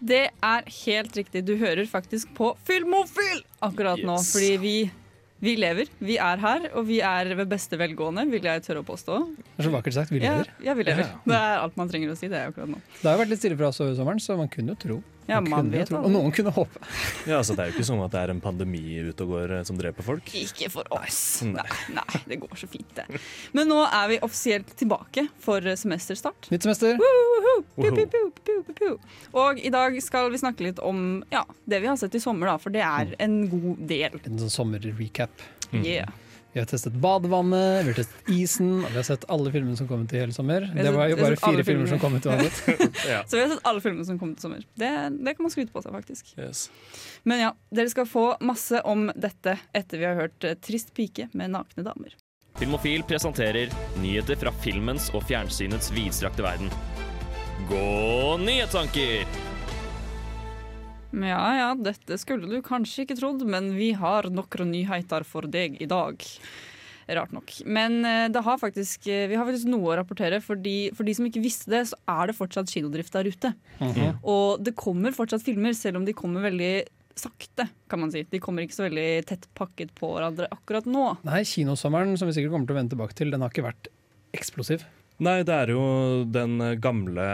Det er helt riktig. Du hører faktisk på Filmofil akkurat nå, fordi vi vi lever, vi er her, og vi er ved beste velgående, vil jeg tørre å påstå. Det er så vakkert sagt. Vi lever. ja, vi lever. Ja. Det er alt man trenger å si det akkurat nå. Det har vært litt stille fra oss over sommeren, så man kunne jo tro. Ja, man vet tro. Og noen kunne håpe. Ja, altså, det er jo ikke sånn at det er en pandemi ute og går eh, som dreper folk. Ikke for oss. Nei. Nei, nei, det går så fint, det. Men nå er vi offisielt tilbake for semesterstart. Nytt semester. Piu, piu, piu, piu, piu, piu. Og i dag skal vi snakke litt om ja, det vi har sett i sommer, da, for det er en god del. En sånn sommerrecap. Yeah. Vi har testet badevannet, vi har testet isen, og vi har sett alle filmene som kom ut i hele sommer. Det var jo bare fire filmer som kom ut uansett. Ja. Så vi har sett alle filmene som kom ut i sommer. Det, det kan man skryte på seg, faktisk. Yes. Men ja, dere skal få masse om dette etter vi har hørt eh, 'Trist pike med nakne damer'. Filmofil presenterer nyheter fra filmens og fjernsynets vidstrakte verden. Gå nyhetstanker! Ja ja, dette skulle du kanskje ikke trodd, men vi har noen nyheter for deg i dag. Rart nok. Men eh, det har faktisk, eh, vi har faktisk noe å rapportere. Fordi, for de som ikke visste det, så er det fortsatt kinodrift der ute. Mhm. Og det kommer fortsatt filmer, selv om de kommer veldig sakte. kan man si. De kommer ikke så veldig tett pakket på hverandre akkurat nå. Nei, kinosommeren, som vi sikkert kommer til å vende tilbake til, den har ikke vært eksplosiv. Nei, det er jo den gamle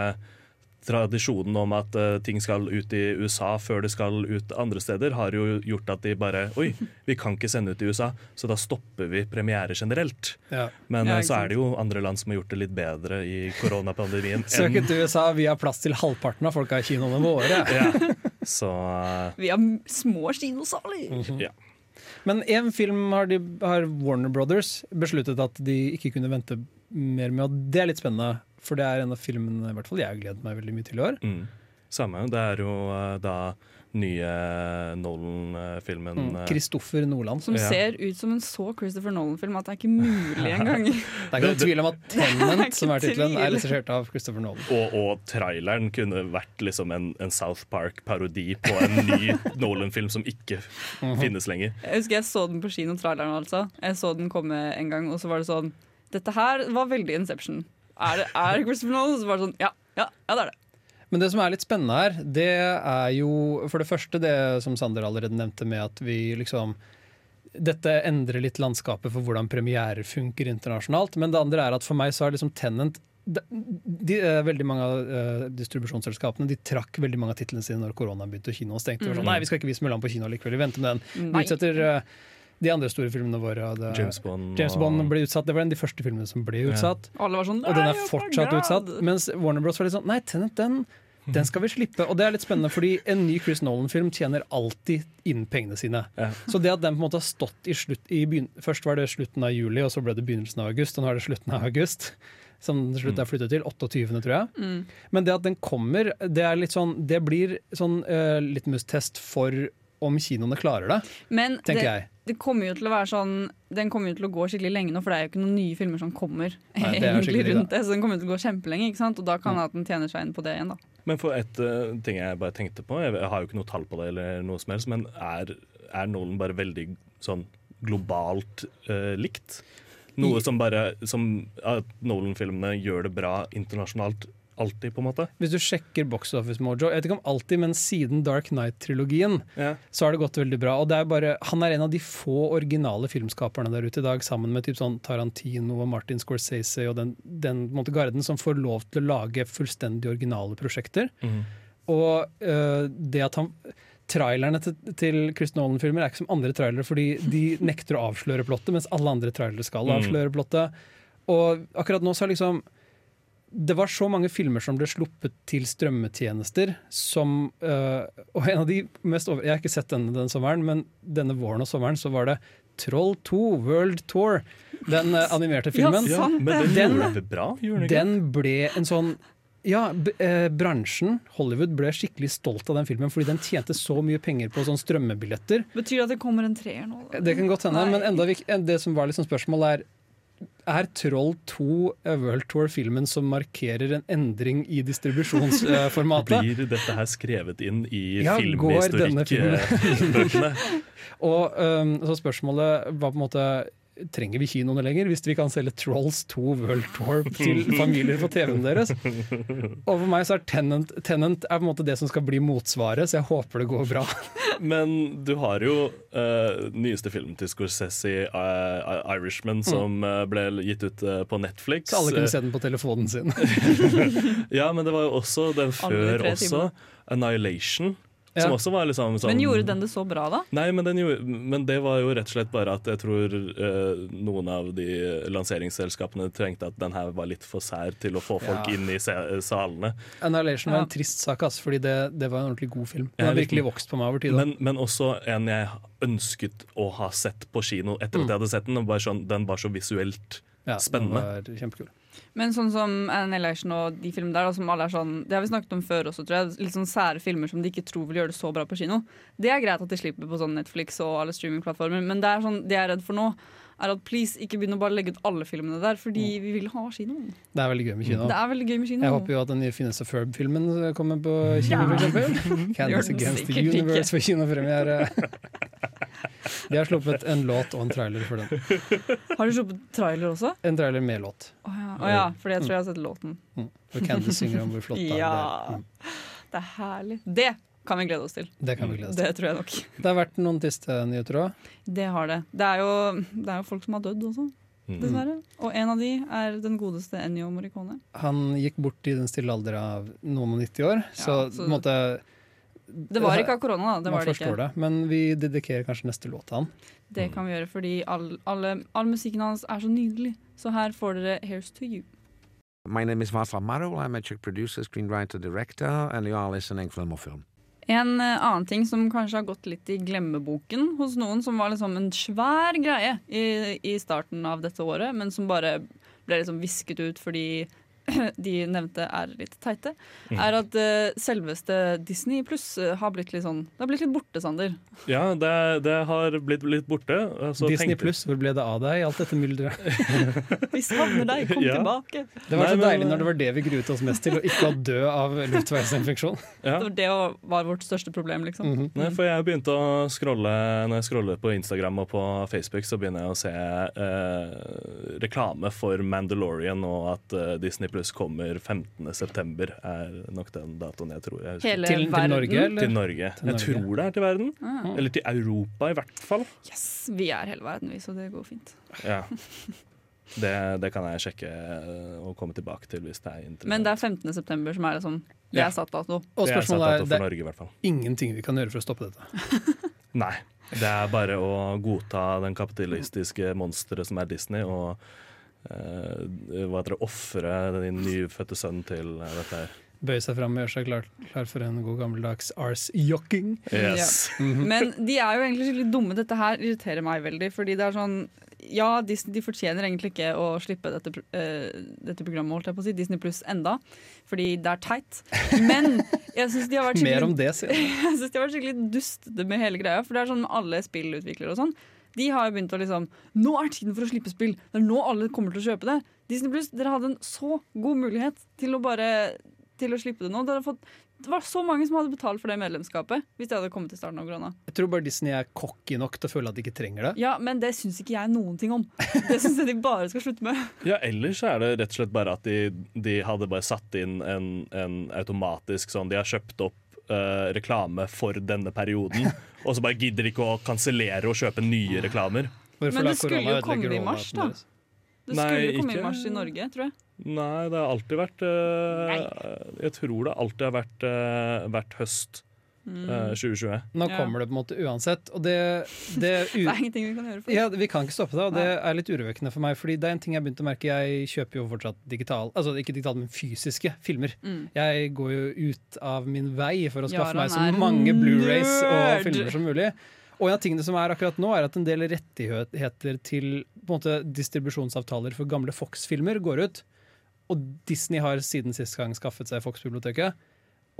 tradisjonen om at eh, ting skal ut i USA før det skal ut andre steder, har jo gjort at de bare Oi, vi kan ikke sende ut i USA, så da stopper vi premiere generelt. Ja. Men Ja, eh, så er det jo andre land som har gjort det litt bedre i koronapandemien. Søk ut til USA, vi har plass til halvparten av folka i kinoene våre. ja. Så uh... Vi har små kinosaler! ja. Men én film har, de, har Warner Brothers besluttet at de ikke kunne vente mer med, og det er litt spennende. For det er en av filmene i hvert fall jeg har gledet meg veldig mye til i år. Mm. Samme. Det er jo eh, da nye Nolan-filmen Mm. eh, Kristoffer Nordland. Som Ja. ser ut som en så Christopher Nolan-film at det er ikke mulig engang. Det er ikke noen tvil om at Det er Tenant, som er tittelen, er regissert av Christopher Nolan. Og, og traileren kunne vært liksom en, en South Park-parodi på en ny Nolan-film som ikke finnes lenger. Jeg husker jeg så den på kino, traileren altså. Jeg så den komme en gang, og så var det sånn Dette her var veldig Inception. Er det, er det Christopher Nolan? Så bare sånn Ja, ja, ja det er det. Men det som er litt spennende her, det er jo for det første det som Sander allerede nevnte med at vi liksom dette endrer litt landskapet for hvordan premierer funker internasjonalt. Men det andre er at for meg så er liksom Tenant de, de, eh, Veldig mange av uh, distribusjonsselskapene De trakk veldig mange av titlene sine når koronaen begynte og kinoen stengte. Mm. Sånn, Nei, vi skal ikke vise Mulan på kino likevel, vi venter med den. Vi utsetter eh, de andre store filmene våre. og Det, James Bond. James og- Bond ble utsatt. Det var en av de første filmene som ble utsatt. Alle var sånn Og den er fortsatt utsatt. Mens Warner Bros var litt sånn Nei, Tenet, den, den skal vi slippe. Og det er litt spennende, fordi en ny Chris Nolan-film tjener alltid inn pengene sine. Ja. Så det at den på en måte har stått i slutt i begyn Først var det slutten av juli, og så ble det begynnelsen av august, og nå er det slutten av august. Som til slutt er flyttet til. 28., tror jeg. Mm. Men det at den kommer, det er litt sånn Det blir sånn uh, litmus-test for om kinoene klarer det, Men tenker det, jeg. Det kommer jo til å være sånn Den kommer jo til å gå skikkelig lenge nå, for det er jo ikke noen nye filmer som kommer Nei, det egentlig rundt det. Så den kommer til å gå kjempelenge, ikke sant? og da kan Ja. det at den tjener seg inn på det igjen. da Men for et uh, ting jeg bare tenkte på, jeg, jeg har jo ikke noe tall på det, eller noe som helst, men er, er Nolan bare veldig sånn globalt uh, likt? Noe I- som bare Som at Nolan-filmene gjør det bra internasjonalt alltid, på en måte? Hvis du sjekker Box Office Mojo, jeg vet ikke om alltid, men siden Dark Knight-trilogien, Ja. så har det gått veldig bra. Og det er bare, han er en av de få originale filmskaperne der ute i dag, sammen med typ sånn Tarantino og Martin Scorsese og den, den måte, garden som får lov til å lage fullstendig originale prosjekter. Mm. Og øh, det at han Trailerne til, til Chris Nolan-filmer er ikke som andre trailere, fordi de nekter å avsløre plottet, mens alle andre trailere skal Mm. avsløre plottet. Og akkurat nå så er liksom det var så mange filmer som ble sluppet til strømmetjenester som øh, Og en av de mest over... Jeg har ikke sett denne denne sommeren, men denne våren og sommeren så var det Troll 2 World Tour. Den øh, animerte filmen. Ja, sant Men den Den- bra, den ble en sånn Ja, b eh, bransjen, Hollywood, ble skikkelig stolt av den filmen fordi den tjente så mye penger på sånn strømmebilletter. Betyr det at det kommer en treer nå? da? Det kan godt hende, Nei. men enda det som var liksom spørsmålet er er Troll 2 World Tour-filmen som markerer en endring i distribusjonsformatet? Blir dette her skrevet inn i Ja, filmhistorikkbøkene? Og um, så spørsmålet var på en måte Trenger vi kinoene lenger hvis vi kan selge Trolls 2 World Tour til familier på TV-en deres? Og for meg så er Tenant, Tenant er på en måte det som skal bli motsvaret, så jeg håper det går bra. Men du har jo uh, nyeste film til Scorsese, uh, Irishman, som uh, ble gitt ut på Netflix. Mm. Så alle kunne se den på telefonen sin. Ja, men det var jo også den før også, Annihilation. Ja. Som også var liksom sånn Men gjorde den det så bra, da? Nei, men, den gjorde, men det var jo rett og slett bare at jeg tror eh, noen av de lanseringsselskapene trengte at den her var litt for sær til å få folk Ja. inn i salene. Annihilation var en trist sak, ass, fordi det, det var en ordentlig god film. Den har virkelig vokst på meg over tid. Men, men også en jeg ønsket å ha sett på kino etter at jeg hadde sett den. Bare sånn, den var så visuelt Ja, spennende. Den var kjempekul. Men sånn som Annihilation og de filmene der, da, som alle er sånn Det har vi snakket om før også, tror jeg. Litt sånn sære filmer som de ikke tror vil gjøre det så bra på kino. Det er greit at de slipper på sånn Netflix og alle streamingplattformer, men det er sånn, det jeg er redd for nå, er at please ikke begynn å bare legge ut alle filmene der, fordi vi vil ha kino. Det er veldig gøy med kino. Det er veldig gøy med kino. Jeg håper jo at den nye Finesse Ferb-filmen kommer på kino, for eksempel. Candace Against the sikkert ikke. Universe for kinopremiere. De har sluppet en låt og en trailer for den. Har du sluppet trailer også? En trailer med låt. Å ja. Oh, ja, fordi jeg tror jeg har sett låten. Hvor Candy synger om hvor flott det er. Ja. Det, mm, Det er herlig. Det kan vi glede oss til. det kan vi glede oss til. Det tror jeg nok. Det har vært noen triste nyheter òg. Det har det. Det er jo, det er jo folk som har dødd også, Mm. dessverre. Og en av de er den godeste Ennio Morricone. Han gikk bort i den stille alder av noen og 90 år, så, Ja, så- på en måte Det var ikke av korona, da. Det Man var det forstår ikke. det, men vi dedikerer kanskje neste låt til han. Det kan vi gjøre fordi all, alle, all musikken hans er så nydelig. Så her får dere 'Here's to You'. My name is Václav Marul, I'm a Czech producer, screenwriter, director, and you are listening Film og Film. En eh, annen ting som kanskje har gått litt i glemmeboken hos noen, som var liksom en svær greie i, i starten av dette året, men som bare ble liksom visket ut fordi de nevnte er litt teite, er at eh, selveste Disney pluss eh, har blitt litt sånn Det har blitt litt borte, Sander. Ja, det, det har blitt litt borte. Altså, Disney pluss, hvor ble det av deg i alt dette mylderet? Vi savner deg, kom Ja. tilbake! Det var Nei, så men- deilig når det var det vi gruet oss mest til, å ikke ha dø av luftveisinfeksjon. Ja. Det var det var vårt største problem, liksom. Mhm. Nei, for jeg begynte å scrolle Når jeg scroller på Instagram og på Facebook, så begynner jeg å se eh, reklame for Mandalorian, og at eh, Disney Pluss kommer 15.9. er nok den datoen jeg tror jeg. Hele Til, til. Norge, eller? Til Norge. Til Norge. Jeg tror det er til verden. Ah. Eller til Europa, i hvert fall. Yes, vi er hele verden, vi, så det går fint. Ja. Det, det kan jeg sjekke eh, og komme tilbake til hvis det er interessant. Men det er 15. september som er liksom Det Ja. er satt dato. Og Det spørsmålet er, det er Norge, i hvert fall. ingenting vi kan gjøre for å stoppe dette. Nei. Det er bare å godta den kapitalistiske monsteret som er Disney, og eh, hva heter det, ofre din nyfødte sønn til eh, dette her. Bøye seg fram og gjøre seg klar, klar for en god gammeldags arse-jokking Yes. Men de er jo egentlig skikkelig dumme. Dette her irriterer meg veldig. Fordi det er sånn Ja, Disney de fortjener egentlig ikke å slippe dette, eh, dette programmet, holdt jeg på å si, Disney Pluss enda. Fordi det er teit. Men jeg syns de har vært Mer om skikkelig det. Jeg synes de har vært skikkelig dustete med hele greia. For det er sånn med alle spillutviklere og sånn. De har jo begynt å liksom Nå er tiden for å slippe spill! Det er nå alle kommer til å kjøpe det. Disney Plus, dere hadde en så god mulighet til å bare Til å slippe det nå. Dere har fått, det var så mange som hadde betalt for det medlemskapet hvis det hadde kommet til starten av korona. Jeg tror bare Disney er cocky nok til å føle at de ikke trenger det. Ja, men det syns ikke jeg noen ting om. Det syns jeg de bare skal slutte med. Ja, ellers er det rett og slett bare at de, de hadde bare satt inn en, en automatisk sånn De har kjøpt opp eh, reklame for denne perioden, og så bare gidder de ikke å kansellere og kjøpe nye reklamer. Hvorfor Men det skulle jo komme i mars, da. Det Nei, skulle komme ikke- i mars i Norge, tror jeg. Nei, det har alltid vært uh, Jeg tror det alltid har vært, uh, vært høst eh, 2020. Nå Ja. kommer det på en måte uansett, og det, det, Det er ingenting vi kan gjøre for ja, Vi kan ikke stoppe det, og det er litt urovekkende for meg. Fordi det er en ting jeg begynte å merke. Jeg kjøper jo fortsatt digital, altså ikke digital, men fysiske filmer. Mm. Jeg går jo ut av min vei for å skaffe ja, meg så mange Blu-rays og filmer som mulig. Og en av tingene som er akkurat nå, er at en del rettigheter til på en måte, distribusjonsavtaler for gamle Fox-filmer går ut. og Disney har siden sist gang skaffet seg Fox-biblioteket.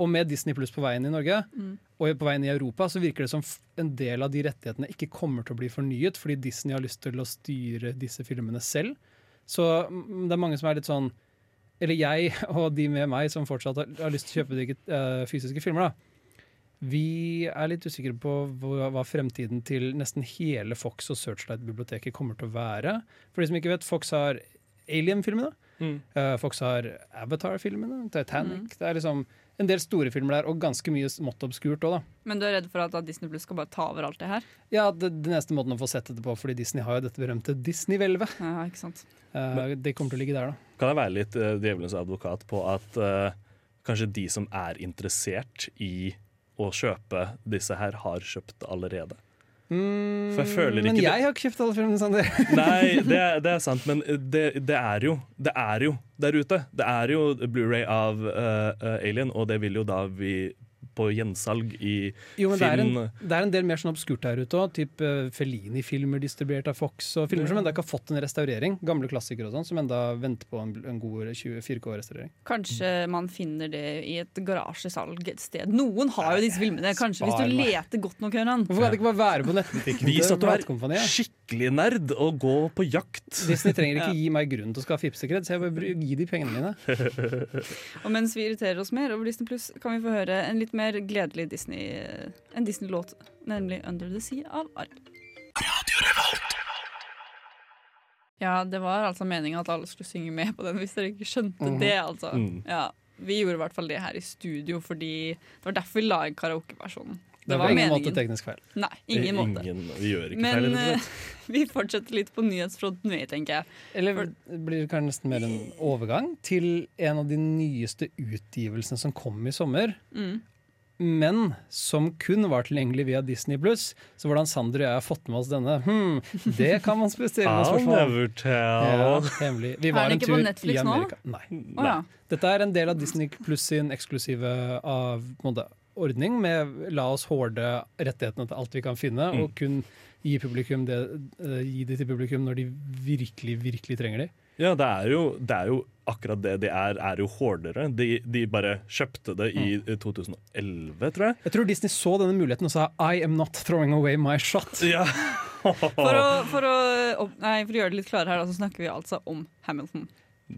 Og med Disney Pluss på veien i Norge, og på veien i Europa, så virker det som en del av de rettighetene ikke kommer til å bli fornyet, fordi Disney har lyst til å styre disse filmene selv. Så mm, det er mange som er litt sånn Eller jeg og de med meg som fortsatt har, lyst til å kjøpe de eh, fysiske filmer, da. Vi er litt usikre på hva, hva fremtiden til nesten hele Fox og Searchlight-biblioteket kommer til å være. For de som ikke vet, Fox har Alien-filmene. Mm. Uh, Fox har Avatar-filmene, Titanic. Det er liksom en del store filmer der, og ganske mye smått obskurt òg, da. Men du er redd for at Disney Plus skal bare ta over alt det her? Ja, det, det neste måten å få sett dette på, fordi Disney har jo dette berømte Disney-hvelvet. Ja, ikke sant? Uh, det kommer til å ligge der, da. Kan jeg være litt uh, djevelens advokat på at uh, kanskje de som er interessert i å kjøpe disse her, har kjøpt allerede? Mm, For jeg føler men ikke det- jeg har ikke kjøpt alle filmene, Sander. Nei, det det er sant, men det, det er jo Det er jo der ute. Det er jo Blu-ray av uh, uh, Alien, og det vil jo da vi på gjensalg i Jo, men det er, en, det er en del mer sånn obskurt der ute òg. Typ uh, Fellini-filmer distribuert av Fox, og filmer som enda ikke har fått en restaurering. Gamle klassikere og sånn, som enda venter på en, en god 24K-restaurering. Kanskje man finner det i et garasjesalg et sted. Noen har jo disse filmene. Kanskje hvis du meg. leter godt nok, Høran. Hvorfor kan det ikke bare være på nettbutikken Vis at du er Platekompaniet? Skikkelig nerd og gå på jakt. Disney trenger ikke gi meg grunn til å skaffe Ipsekred, så jeg vil gi de pengene mine. Og mens vi irriterer oss mer over Disney Pluss, kan vi få høre en litt mer gledelig Disney En Disney-låt, nemlig 'Under the Sea' av Ark. Ja, det var altså meninga at alle skulle synge med på den, hvis dere ikke skjønte Mhm. det, altså. Mm. Ja, vi gjorde i hvert fall det her i studio, fordi det var derfor vi la inn karaokeversjonen. Det var ingen måte teknisk feil. Nei, ingen måte. Ingen, vi gjør ikke Men feil. og eh, vi fortsetter litt på nyhetsfronten, vi, tenker jeg. Eller det blir kanskje nesten mer en overgang til en av de nyeste utgivelsene som kom i sommer. Mm. Men som kun var tilgjengelig via Disney Pluss. Så hvordan Sander og jeg har fått med oss denne, hmm, det kan man spesielt I'll spørsmål. Ja, hemmelig. Vi Er var en ikke på Netflix nå? Nei. Oh, ja. Dette er en del av Disney Pluss sin eksklusive av, måte, ordning med la oss horde rettighetene til alt vi kan finne, Mm. og kun gi, publikum det, eh, gi det til publikum når de virkelig, virkelig trenger de. Ja, det er, jo, det er jo akkurat det de er, er jo hordere. De, de bare kjøpte det i Mm. 2011, tror jeg. Jeg tror Disney så denne muligheten og sa I am not throwing away my shot. Ja. For, å, for, å, nei, for å gjøre det litt klarere her, så snakker vi altså om Hamilton.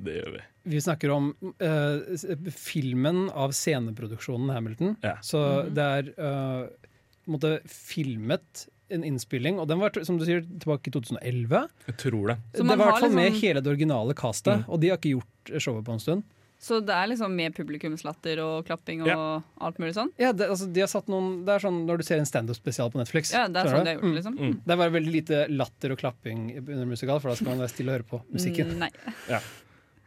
Det gjør vi. Vi snakker om uh, filmen av sceneproduksjonen Hamilton. Ja. Så det er uh, måtte filmet en innspilling, og den var som du sier, tilbake i 2011. Jeg tror det. Så det var i hvert fall med liksom- hele det originale castet, Mm. og de har ikke gjort showet på en stund. Så det er liksom med publikumslatter og klapping og Ja. alt mulig sånn? Ja, det, altså, de har satt noen, det er sånn når du ser en standup-spesial på Netflix. Ja, det er sånn de har gjort det, Mm. liksom. Mm. Det er bare veldig lite latter og klapping under musikal, for da skal man være stille og høre på musikken. Nei. Nei.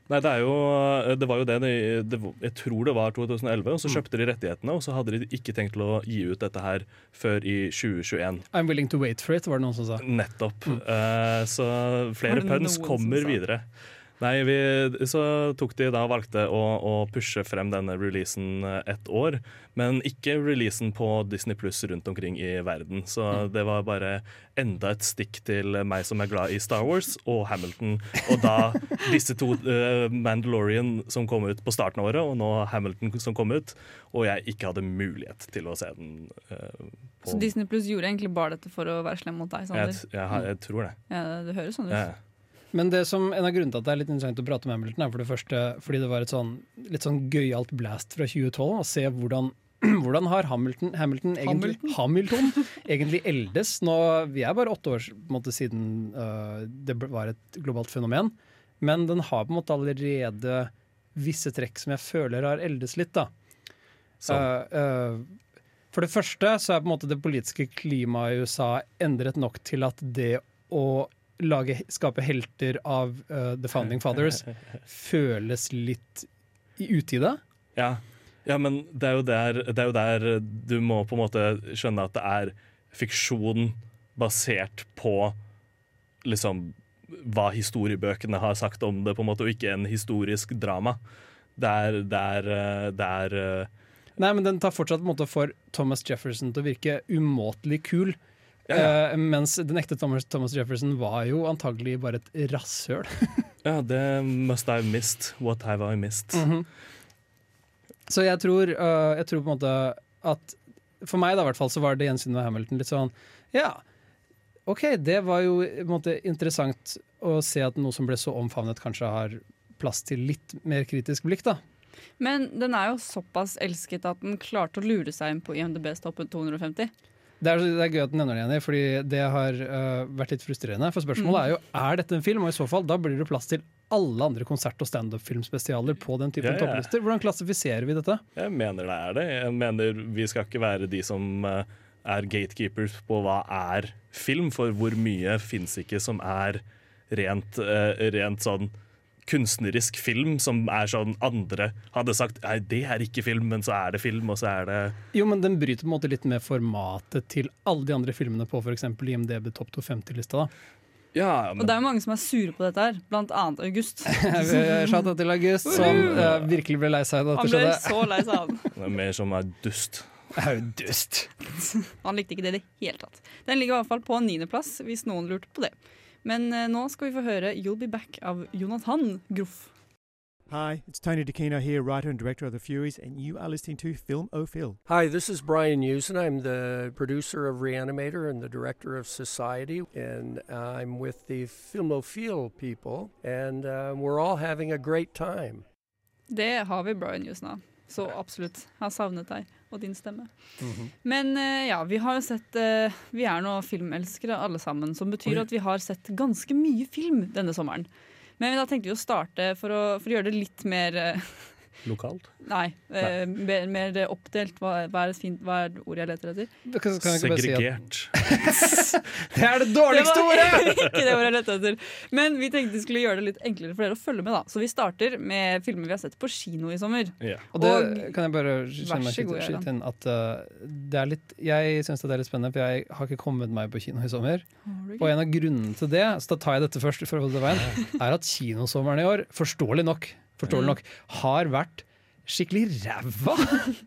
Nei, det, er jo, det var jo det, de- det Jeg tror det var 2011, og så Mm. kjøpte de rettighetene. Og så hadde de ikke tenkt til å gi ut dette her før i 2021. I'm willing to wait for it, var det noen som sa. Nettopp. Mm. Uh, så flere puns kommer videre. Nei, vi, så tok de da valgte å, å pushe frem denne releasen eh, ett år, men ikke releasen på Disney Pluss rundt omkring i verden. Så Mm. det var bare enda et stikk til meg som er glad i Star Wars og Hamilton. Og da disse to, uh, Mandalorian som kom ut på starten av året, og nå Hamilton som kom ut, og jeg ikke hadde mulighet til å se den. Uh, på, Så Disney Plus gjorde egentlig bare dette for å være slem mot deg, Sander? jeg, jeg, jeg tror det. Ja, det høres sånn ut. Ja. Men det som, en av grunnene til at det er litt interessant å prate om Hamilton, er for det første fordi det var et sånn litt sånn gøyalt blast fra 2012. Å se hvordan, hvordan har Hamilton, Hamilton, egentlig, Hamilton egentlig eldes. Nå, vi er bare åtte år på en måte, siden uh, det var et globalt fenomen. Men den har på en måte allerede visse trekk som jeg føler har eldes litt. da. Uh, uh, for det første så er på en måte det politiske klimaet i USA endret nok til at det å lage, skape helter av uh, The Founding Fathers føles litt i utide. Ja. ja, men det er, der, det er jo der du må på en måte skjønne at det er fiksjon basert på liksom hva historiebøkene har sagt om det, på en måte, og ikke en historisk drama. Det er, det er, eh, det er eh, Nei, men den tar fortsatt måte for Thomas Jefferson til å virke umåtelig kul. Ja, Eh, mens den ekte Thomas, Thomas Jefferson var jo antagelig bare et rasshøl. Ja, det must I've missed. What have I missed? Mhm. Så jeg tror, uh, jeg tror på en måte at For meg da, i hvert fall, så var det gjensynet med Hamilton litt sånn Ja, OK, det var jo på en måte interessant å se at noe som ble så omfavnet, kanskje har plass til litt mer kritisk blikk, da. Men den er jo såpass elsket at den klarte å lure seg inn på IMDbs toppen 250. Det er, det er gøy at du nevner det, Jenny, fordi det har uh, vært litt frustrerende. For spørsmålet er jo er dette en film, og i så fall da blir det plass til alle andre konsert- og standup-filmspesialer på den typen Ja, ja. topplister. Hvordan klassifiserer vi dette? Jeg mener det er det. Jeg mener Vi skal ikke være de som eh, er gatekeepers på hva er film, for hvor mye fins ikke som er rent, uh, rent sånn kunstnerisk film, som er sånn andre hadde sagt nei, det er ikke film, men så er det film, og så er det Jo, men den bryter på en måte litt med formatet til alle de andre filmene på f.eks. IMDb Topp 250-lista. da. Ja, Og det er jo mange som er sure på dette her, blant annet August. Shout out til August, som uh, virkelig ble lei seg da Han ble så lei seg den. det er mer som er dust. Audust. Han likte ikke det i det hele tatt. Den ligger i hvert fall på niendeplass, hvis noen lurte på det. Men eh, nå skal vi få høre 'You'll Be Back' av Jonathan Groff. Hi, it's Tony DeCino here, writer and director of The Furies, and you are listening to Film O Phil. Hi, this is Brian Usen. I'm the producer of Reanimator and the director of Society, and I'm with the Film Filmophile people, and uh, we're all having a great time. Det har vi Brian Houston av. Så absolutt. Jeg har savnet deg og din stemme. Men eh, ja, vi har jo sett eh, Vi er nå filmelskere alle sammen, som betyr Oi. at vi har sett ganske mye film denne sommeren. Men da tenkte vi å starte for å, for å gjøre det litt mer eh, Lokalt. Nei, eh, mer, mer oppdelt. Hva, hva, er fint, hva er ordet jeg leter etter? Bare si at Segregert. det er det dårligste Det var ordet! ikke det ordet jeg lette etter. Men vi tenkte vi skulle gjøre det litt enklere for dere å følge med. da Så vi starter med filmer vi har sett på kino i sommer. Yeah. Og det Og- kan jeg bare skyte- inn at uh, det er litt Jeg syns det er litt spennende, for jeg har ikke kommet meg på kino i sommer. Og en av grunnene til det, så da tar jeg dette først, for å holde det veien, er at kinosommeren i år, forståelig nok, forståelig Mm. nok har vært skikkelig ræva!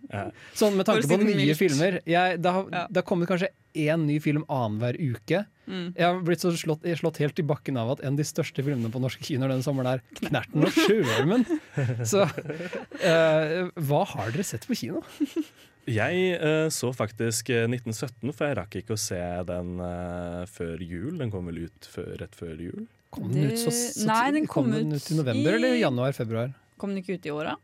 Sånn med tanke på nye filmer. Jeg, det, har, Ja. det har kommet kanskje én ny film annenhver uke. Mm. Jeg har blitt så slått, jeg slått helt i bakken av at en av de største filmene på norske kinoer denne sommeren er 'Knerten og sjøormen'. Så uh, hva har dere sett på kino? Jeg uh, så faktisk eh, 1917, for jeg rakk ikke å se den uh, før jul. Den kom vel ut før, rett før jul? Kom den ut så, så Nei, tidlig? den kom den ut ut i november i- eller januar-februar? Kom den ikke ut i åra?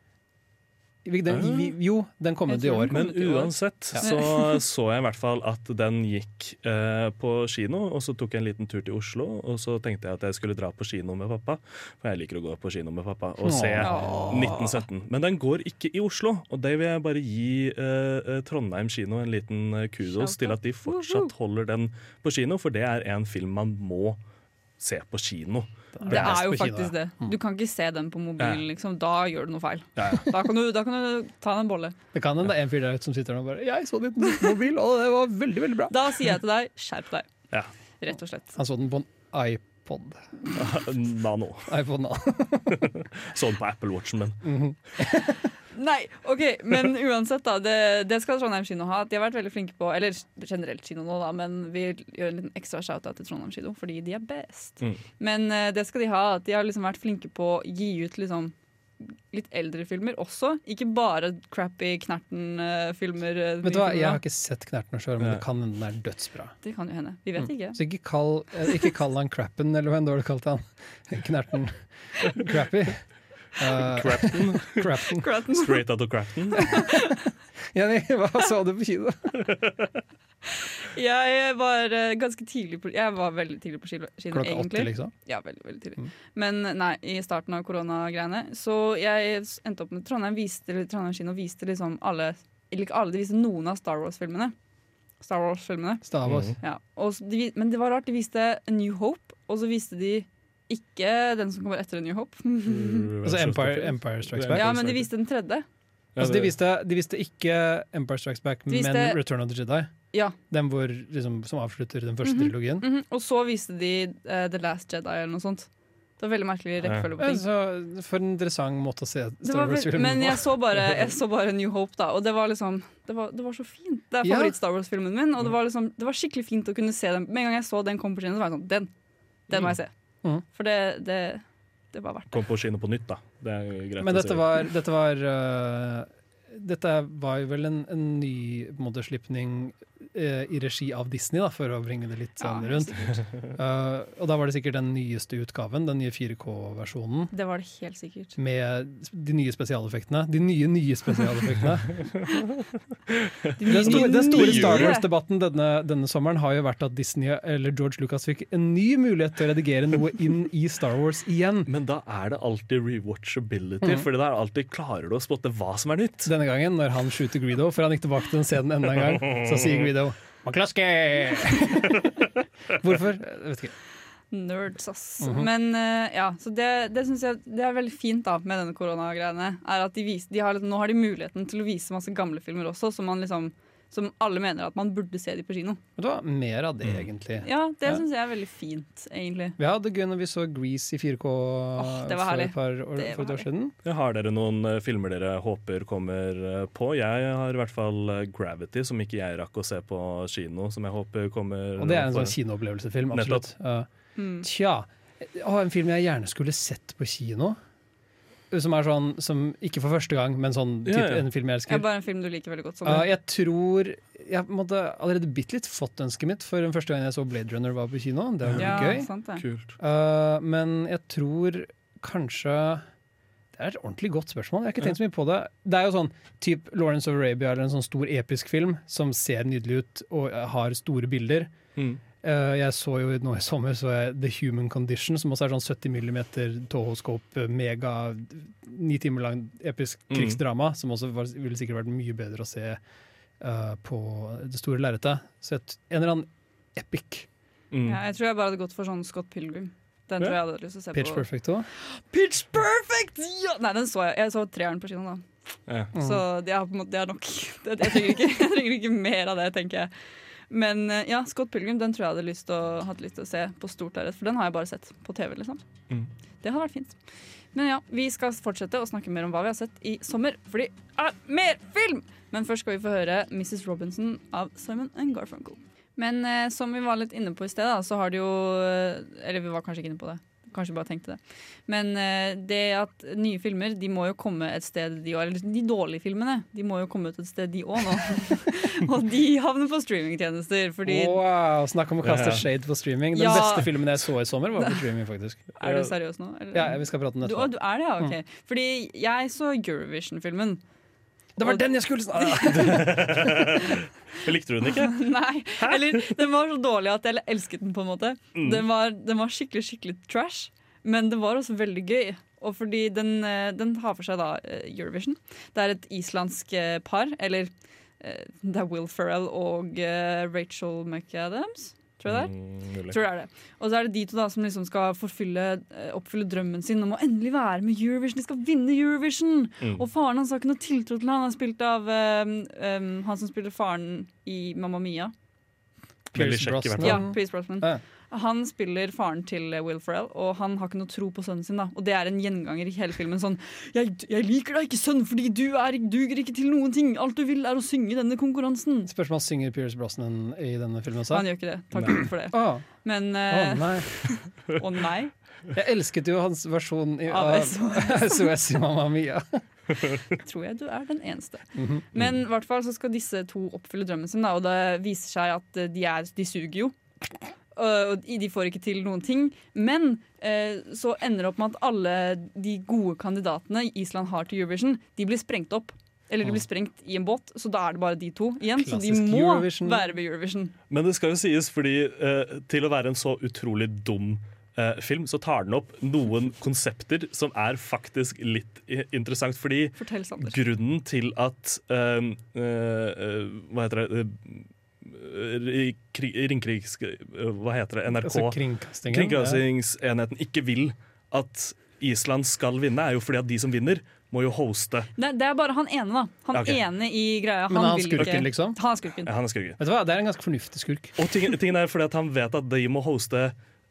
Den, jo, den kom ut i år. Men kom uansett Ja. så så jeg i hvert fall at den gikk eh, på kino, og så tok jeg en liten tur til Oslo, og så tenkte jeg at jeg skulle dra på kino med pappa, for jeg liker å gå på kino med pappa, og se Åh. 1917. Men den går ikke i Oslo, og det vil jeg bare gi eh, eh, Trondheim kino en liten eh, kudos Shout til at de fortsatt holder den på kino, for det er en film man må se på kino. Det er jo faktisk det. Mm. Du kan ikke se den på mobilen, liksom. Da gjør du noe feil. Ja, ja. Da kan du, da kan du ta en bolle. Det kan hende det er en fyr der ute som sitter der og bare 'Jeg så den på mobil, og det var veldig, veldig bra'. Da sier jeg til deg, skjerp deg. Ja. Rett og slett. Han så den på en iPod. Nano. iPod Nano. sånn på Apple Watchen min. Mhm. Nei, ok, men uansett, da. Det, det skal Trondheim kino ha. De har vært veldig flinke på Eller generelt kino nå, da, men vi gjør en liten ekstra shout-out til Trondheim kino, fordi de er best. Mm. Men eh, det skal de ha. At de har liksom vært flinke på å gi ut liksom litt eldre filmer også. Ikke bare crappy Knerten-filmer. eh, Vet du hva, Jeg har ikke sett 'Knerten sjøl, men det kan hende den er dødsbra. Det kan jo hende. Vi vet ikke. Så ikke kall, eh, ikke kall han Crappen, eller hva enn du har kalt han. Knerten. Crappy. Uh, Crapton. Crapton. Cratten. Straight out of Crapton. Jenny, hva sa du på kino? Jeg var eh, ganske tidlig på Jeg var veldig tidlig på kino, kino Klokka egentlig. åtte, liksom? Ja, veldig, veldig tidlig. Mm. Men nei, i starten av koronagreiene. Så jeg endte opp med Trondheim viste, eller Trondheim kino viste liksom alle Eller ikke alle, de viste noen av Star Wars-filmene. Star Wars-filmene. Stavås. Mhm. Ja. Og s- de, men det var rart, de viste A New Hope, og så viste de ikke den som kommer etter A New Hope. Altså Empire, Empire Strikes Back. ja, men de viste den tredje. Altså, de, viste, de viste ikke Empire Strikes Back, viste- men Return of the Jedi. Ja. Den hvor, liksom, som avslutter den første Mhm. trilogien. Mhm. Og så viste de uh, The Last Jedi eller noe sånt. Det var veldig merkelig rekkefølge på ting. Ja, for en interessant måte å se Star Wars-filmen men jeg så, bare, jeg så bare New Hope, da, og det var liksom Det var, det var så fint. Det er favoritt-Star Wars-filmen min, og det var, liksom, det var skikkelig fint å kunne se den. Med en gang jeg så den kom på kino, så var jeg sånn Den! Den må jeg se. Mm. For det, det, det var verdt det. Kom på kino på nytt, da. Det er greit Men å dette si. var, dette var uh, Dette var jo vel en, en ny på øh, i regi av Disney, da, for å bringe det litt sånn Ja, rundt. Uh, og da var det sikkert den nyeste utgaven, den nye 4K-versjonen. Det var det helt sikkert. Med de nye spesialeffektene. De nye, nye spesialeffektene. De Den, store, den store Star Wars-debatten denne, denne sommeren har jo vært at Disney eller George Lucas fikk en ny mulighet til å redigere noe inn i Star Wars igjen. Men da er det alltid rewatchability, mm. for da er alltid klarer du å spotte hva som er nytt. Denne gangen, når han shooter Greedo, for han gikk tilbake til den scenen enda en gang, så sier Greedo McCluskey! Hvorfor? Jeg vet ikke. Nerds, ass. Mhm. Men uh, ja, så det, det syns jeg det er veldig fint da med denne koronagreiene. Er at de viser, de har, Nå har de muligheten til å vise masse gamle filmer også, som, man liksom, som alle mener at man burde se de på kino. Vet du hva, mer av det, egentlig. Ja, det Ja. syns jeg er veldig fint, egentlig. Vi hadde det gøy når vi så Grease i 4K det var for et par år, Det for et år siden. Ja, Har dere noen eh, filmer dere håper kommer eh, på? Jeg har i hvert fall eh, Gravity, som ikke jeg rakk å se på kino. Som jeg håper kommer Og det er en sånn kinoopplevelsefilm, absolutt. Uh, Mm. Tja. Å, en film jeg gjerne skulle sett på kino. Som er sånn, som ikke for første gang, men sånn Ja, ja. en film jeg elsker. er bare en film du liker veldig godt. sånn. uh, jeg tror Jeg måtte allerede bitte litt fått ønsket mitt, for den første gang jeg så Blade Runner var på kino. Det var ja, gøy. sant det. Kult. Uh, men jeg tror kanskje Det er et ordentlig godt spørsmål. Jeg har ikke tenkt så mye på det. Det er jo sånn typ Lawrence of Arabia eller en sånn stor episk film som ser nydelig ut og har store bilder. Mm. Uh, jeg så jo nå i sommer så jeg The Human Condition, som også er sånn 70 mm tohoskop, mega ni timer lang episk Mm. krigsdrama, som også var, ville sikkert vært mye bedre å se uh, på det store lerretet. Så et, en eller annen epic. Mm. Ja, jeg tror jeg bare hadde gått for sånn Scott Pilgrim. Den Ja. tror jeg hadde lyst til å se Pitch på. Perfect òg. Pitch Perfect! Ja! Nei, den så jeg. Jeg så treeren på kino, da. Ja. Mm. Så det er, på en måte, det er nok. Det, jeg, trenger ikke, jeg trenger ikke mer av det, tenker jeg. Men eh, ja, Scott Pilgrim den tror jeg hadde lyst å, hatt lyst til å se på stort lerret. For den har jeg bare sett på TV. liksom Mm. Det hadde vært fint. Men ja, vi skal fortsette å snakke mer om hva vi har sett i sommer. Fordi det er mer film! Men først skal vi få høre Mrs. Robinson av Simon and Garfunkel. Men eh, som vi var litt inne på i sted, da, så har det jo eh, Eller vi var kanskje ikke inne på det. Kanskje bare tenkte det. Men eh, det at nye filmer de må jo komme et sted, de òg. Eller de dårlige filmene. De må jo komme ut et sted, de òg nå. og de havner på streamingtjenester. Fordi Wow, Snakk om å kaste shade på streaming. Den Ja. beste filmen jeg så i sommer, var på streaming, faktisk. Er du seriøs nå? eller? Ja, vi skal prate om det Du, du er det, ja? Ok. Fordi jeg så Eurovision-filmen. Det var og- den jeg skulle snakke Likte du den ikke? Nei, eller den var så dårlig at jeg elsket den på en måte. Mm. Den, var, den var skikkelig, skikkelig trash, men den var også veldig gøy. Og fordi den, eh, den har for seg da eh, Eurovision. Det er et islandsk eh, par, eller det er Will Ferrell og Rachel McAdams, tror jeg det er. Mm. Tror det er det. Og så er det de to da som liksom skal forfylle, eh, oppfylle drømmen sin om å endelig være med Eurovision. De skal vinne Eurovision! Mm. Og faren hans har ikke noe tiltro til han. Han er spilt av um, um, han som spiller faren i Mamma Mia. Pierce Brosnan. Ja, Pierce Brosnan. Ja. Han spiller faren til eh, Will Ferrell, og han har ikke noe tro på sønnen sin. da Og det er en gjenganger i hele filmen. Sånn jeg, 'Jeg liker deg ikke, sønn, fordi du er, duger ikke til noen ting. Alt du vil, er å synge i denne konkurransen.' Spørsmål synger Pierce Brosnan i denne filmen også? Han gjør ikke det. Takk Nei. For det. Å Men å, oh, nei. oh, nei. Jeg elsket jo hans versjon i, Av SOS. I Mamma Mia. Tror jeg du er den eneste. Mhm. Men i hvert fall så skal disse to oppfylle drømmen sin, da, og det viser seg at eh, de, er, de suger jo. Uh, Og de får ikke til noen ting. Men eh, så ender det opp med at alle de gode kandidatene Island har til Eurovision, de blir sprengt opp. Eller de blir sprengt i en båt, så da er det bare de to igjen. så de må Eurovision. være ved Eurovision. Men det skal jo sies, fordi eh, til å være en så utrolig dum eh, film, så tar den opp noen konsepter som er faktisk litt interessant. Fordi Fortell, grunnen til at eh, eh, eh, Hva heter det? Eh, Ringkrigs... eh, Hva heter det? NRK? Altså. Kringkastingsenheten ikke vil at Island skal vinne, er jo fordi at de som vinner, må jo hoste. Det, det er bare han ene, da. Han okay. ene i greia. Men han vil skurken, ikke- liksom? Han er skurken. Ja, han er skurken. Vet du hva, Det er en ganske fornuftig skurk. Og ting- tingen er fordi at han vet at de må hoste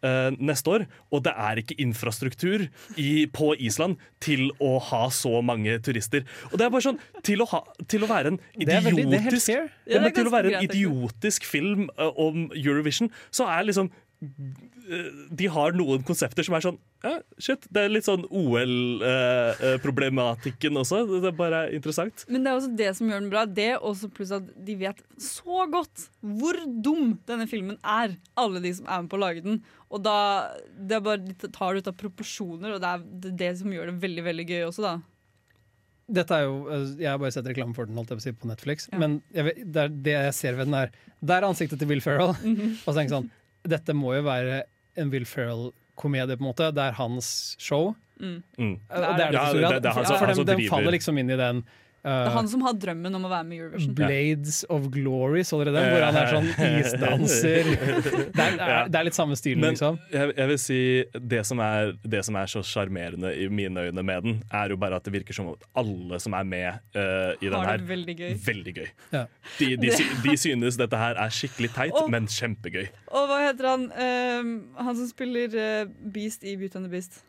eh, neste år, og det er ikke infrastruktur i, på Island til å ha så mange turister. Og det er bare sånn Til å, ha, til å være en Det er veldig- det er idiotisk ja, er Til å være en idiotisk film uh, om Eurovision, så er liksom de har noen konsepter som er sånn ja, Shit, det er litt sånn OL-problematikken også. Det er bare interessant. Men det er også det som gjør den bra. Det også pluss at de vet så godt hvor dum denne filmen er. Alle de som er med på å lage den. Og da det er bare, de tar det ut av proporsjoner, og det er det, som gjør det veldig veldig gøy også, da. Dette er jo, eh, Jeg har bare sett reklame for den holdt jeg på, å si, på Netflix, Ja. men jeg det, er, det jeg ser ved den, er Det er ansiktet til Will Ferrell. Mhm. Og så tenker jeg sånn Dette må jo være en Will Ferrell-komedie, på en måte. Det er hans show. Mm. Mm. Det er det Ja, det, det- det er han som, som- for han den, som den driver- faller liksom inn i den Det er han som har drømmen om å være med i Eurovision. Blades of Glory, så dere den? Hvor han er sånn isdanser. Det er, det er, litt samme stilen, Men liksom. jeg, jeg vil si det som, er, det som er så sjarmerende i mine øyne med den, er jo bare at det virker som at alle som er med uh, i den her, veldig gøy. veldig gøy. Ja. De, de, de synes dette her er skikkelig teit, Og- men kjempegøy. Og hva heter han? Uh, han som spiller uh, Beast i Beauty and the Beast.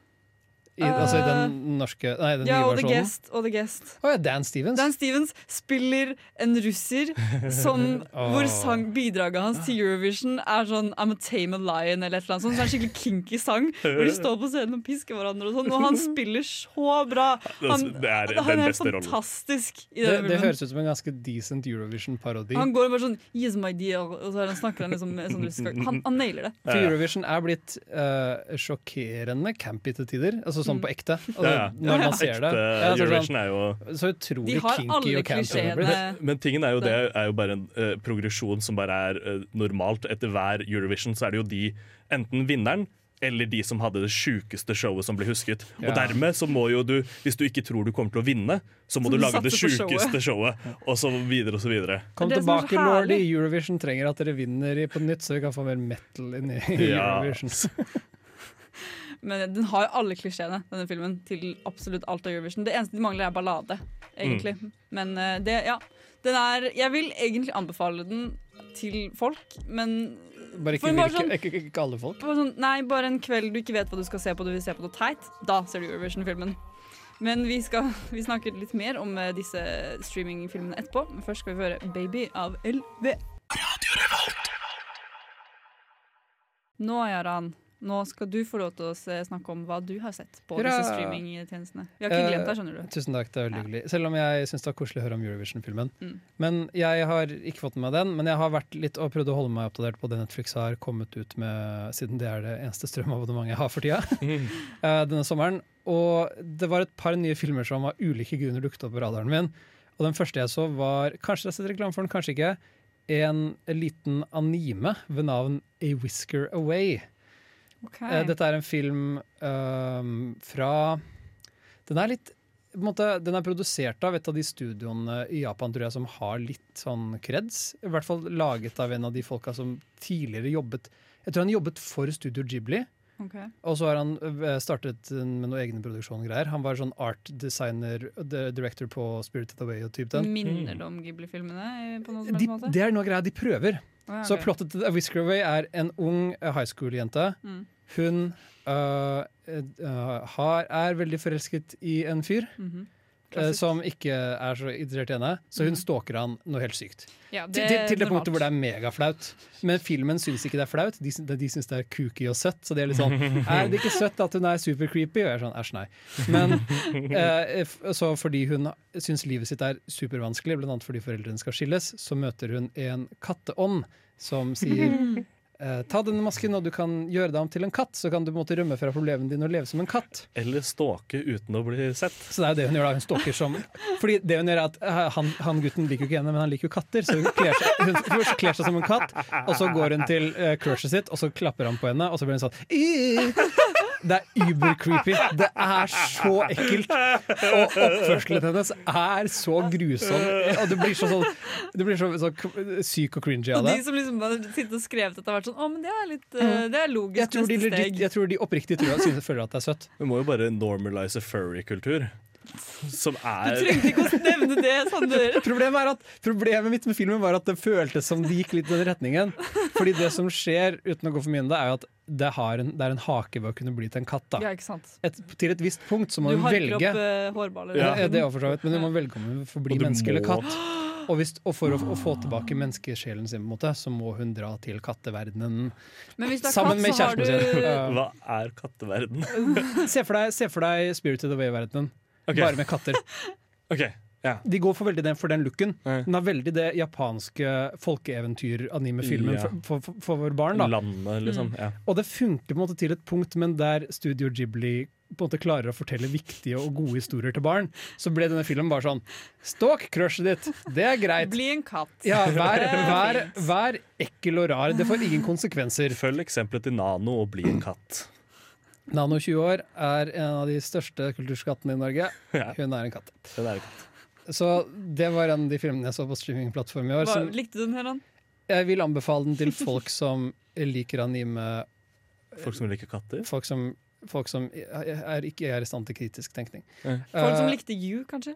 I, altså i den norske Nei, den Ja, nye og The. Guest. Og The Guest. Oh, ja, Dan Stevens. Dan Stevens spiller en russer som, hvor sang, bidraget hans til Eurovision er sånn I'm a tame a lion eller et eller annet sånt. Så er en skikkelig kinky sang hvor de står på scenen og pisker hverandre og sånn. Og han spiller så bra! Han, Det er den han er beste rollen. fantastisk i det, det filmen. høres ut som en ganske decent Eurovision-parodi. Han går bare sånn Yes, my dear, og så er han snakker han liksom med sånn russisk han, han nailer det. For Eurovision er blitt uh, sjokkerende campy til tider. Altså sånn på ekte. Altså, Ja, ja. Når man ser det. Ekte Ja, altså, Eurovision sånn, er jo så utrolig kinky og campy. det er blitt. Men tingen er jo det er jo bare en uh, progresjon som bare er uh, normalt. Etter hver Eurovision så er det jo de, enten vinneren eller de som hadde det sjukeste showet som ble husket. Og dermed så må jo du, hvis du ikke tror du kommer til å vinne, så må Så du du lage det sjukeste showet, og så videre og så videre. Kom så tilbake, lordy. Eurovision trenger at dere vinner på nytt, så vi kan få mer metal inn i Ja. Eurovision. Men den har jo alle klisjeene, denne filmen, til absolutt alt av Eurovision. Det eneste de mangler, er ballade, egentlig. Men eh, det, ja. Den er Jeg vil egentlig anbefale den til folk, men Bare ikke, bare sånn- ikke, ikke alle folk. bare sånn, Nei, bare en kveld du ikke vet hva du skal se på, du vil se på noe teit. Da ser du Eurovision-filmen. Men vi, skal, vi snakker litt mer om eh, disse streamingfilmene etterpå. Men først skal vi høre 'Baby' av LV. Nå, Jaran, nå skal du få lov til å snakke om hva du har sett på Hurra! disse streamingtjenestene. Vi har ikke glemt deg, skjønner Eh, du. Tusen takk, det er veldig hyggelig. Selv om jeg syns det var koselig å høre om Eurovision-filmen. Mm. Men jeg har ikke fått med meg den, men jeg har vært litt og prøvd å holde meg oppdatert på det Netflix har kommet ut med, siden det er det eneste strømabonnementet jeg har for tida, eh, denne sommeren. Og det var et par nye filmer som av ulike grunner dukket opp på radaren min. Og den første jeg så, var Kanskje jeg har sett reklame for den, kanskje ikke. En liten anime ved navn A Whisker Away. Ok. Eh, Dette er en film øhm, fra Den er litt måte, Den er produsert av et av de studioene i Japan tror jeg, som har litt sånn kreds. I hvert fall laget av en av de folka som tidligere jobbet Jeg tror han jobbet for Studio Ghibli. Okay. Og så har han øh, startet med noen egne produksjonsgreier. Han var sånn art designer, director på Spirited Away og typ den. Minner det om Ghibli-filmene eh, De, det er noe greia de prøver. Å, ja, Så plottet til A Whisker Away er en ung eh, high school-jente. Mm. Hun øh, øh, har, er veldig forelsket i en fyr Mm -hmm. Klassisk. som ikke er så interessert i henne, så hun Mhm. stalker han noe helt sykt. Ja, Til, det til, til det punktet hvor det er megaflaut. Men filmen syns ikke det er flaut, de, de syns det er kooky og søtt. Så det er litt sånn Er det ikke søtt at hun er super creepy? Og jeg er sånn æsj, nei. Men eh, så fordi hun syns livet sitt er supervanskelig, bl.a. fordi foreldrene skal skilles, så møter hun en katteånd som sier eh, Ta denne masken, og du kan gjøre deg om til en katt. Så kan du på en måte rømme fra problemene dine og leve som en katt. Eller stalke uten å bli sett. Så det er jo det hun gjør da, hun stalker som Fordi det hun gjør er at eh, han, han gutten liker jo ikke henne, men han liker jo katter. Så hun kler seg, hun først kler seg som en katt, og så går hun til uh, crushet sitt, og så klapper han på henne, og så blir hun sånn! Det er uber-creepy. Det er så ekkelt. Og oppførselen hennes er så grusom. Og du blir så, sånn, du blir så, så syk og cringy Og de som liksom bare sitter og skrevet dette, har vært sånn Å, men det er litt eh, Det er logisk Jeg tror de, neste legit, steg. jeg tror de oppriktig tror, synes, føler at det er søtt. Vi må jo bare normalise furry-kultur. Som Du er trengte ikke å nevne det, Sander. Problemet, er at, problemet mitt med filmen var at det føltes som det gikk litt i den retningen. Fordi det som skjer, uten å gå for mye inn i det, er jo at det, har en, det er en hake ved å kunne bli til en katt. da Ja, ikke sant. et, Til et visst punkt så må Du du, velge. opp uh, hårballer. Ja, det er for så vidt, men du må velge om hun får bli menneske må... eller katt. Og, hvis, og for å, å få tilbake menneskesjelen sin, på en måte, så må hun dra til katteverdenen. Men hvis du er Sammen katt, med kjæresten sin. du. Hva er katteverden? Se for deg, se for deg Spirited Away-verdenen, Ok. bare med katter. okay. Ja. De går for veldig den, for den looken. Ja. Den har veldig det japanske folkeeventyr-anime-filmen Ja. for, for, for, barn. da Landet, liksom. Ja. Og det funker på en måte til et punkt, men der Studio Ghibli på en måte klarer å fortelle viktige og gode historier til barn, så ble denne filmen bare sånn Stalk crushet ditt! Det er greit. Bli en katt. Ja, vær, vær, vær ekkel og rar. Det får ingen konsekvenser. Følg eksempelet til Nano og bli en katt. Nano 20 år er en av de største kulturskattene i Norge. Ja. Hun er en katt. Hun er katt. Så det var en av de filmene jeg så på streamingplattform i år. Hva, Som likte du den, Heran? jeg vil anbefale den til folk som liker anime. Folk som liker katter. Folk som, folk som er, ikke er i stand til kritisk tenkning. Folk som Eh, likte You, kanskje?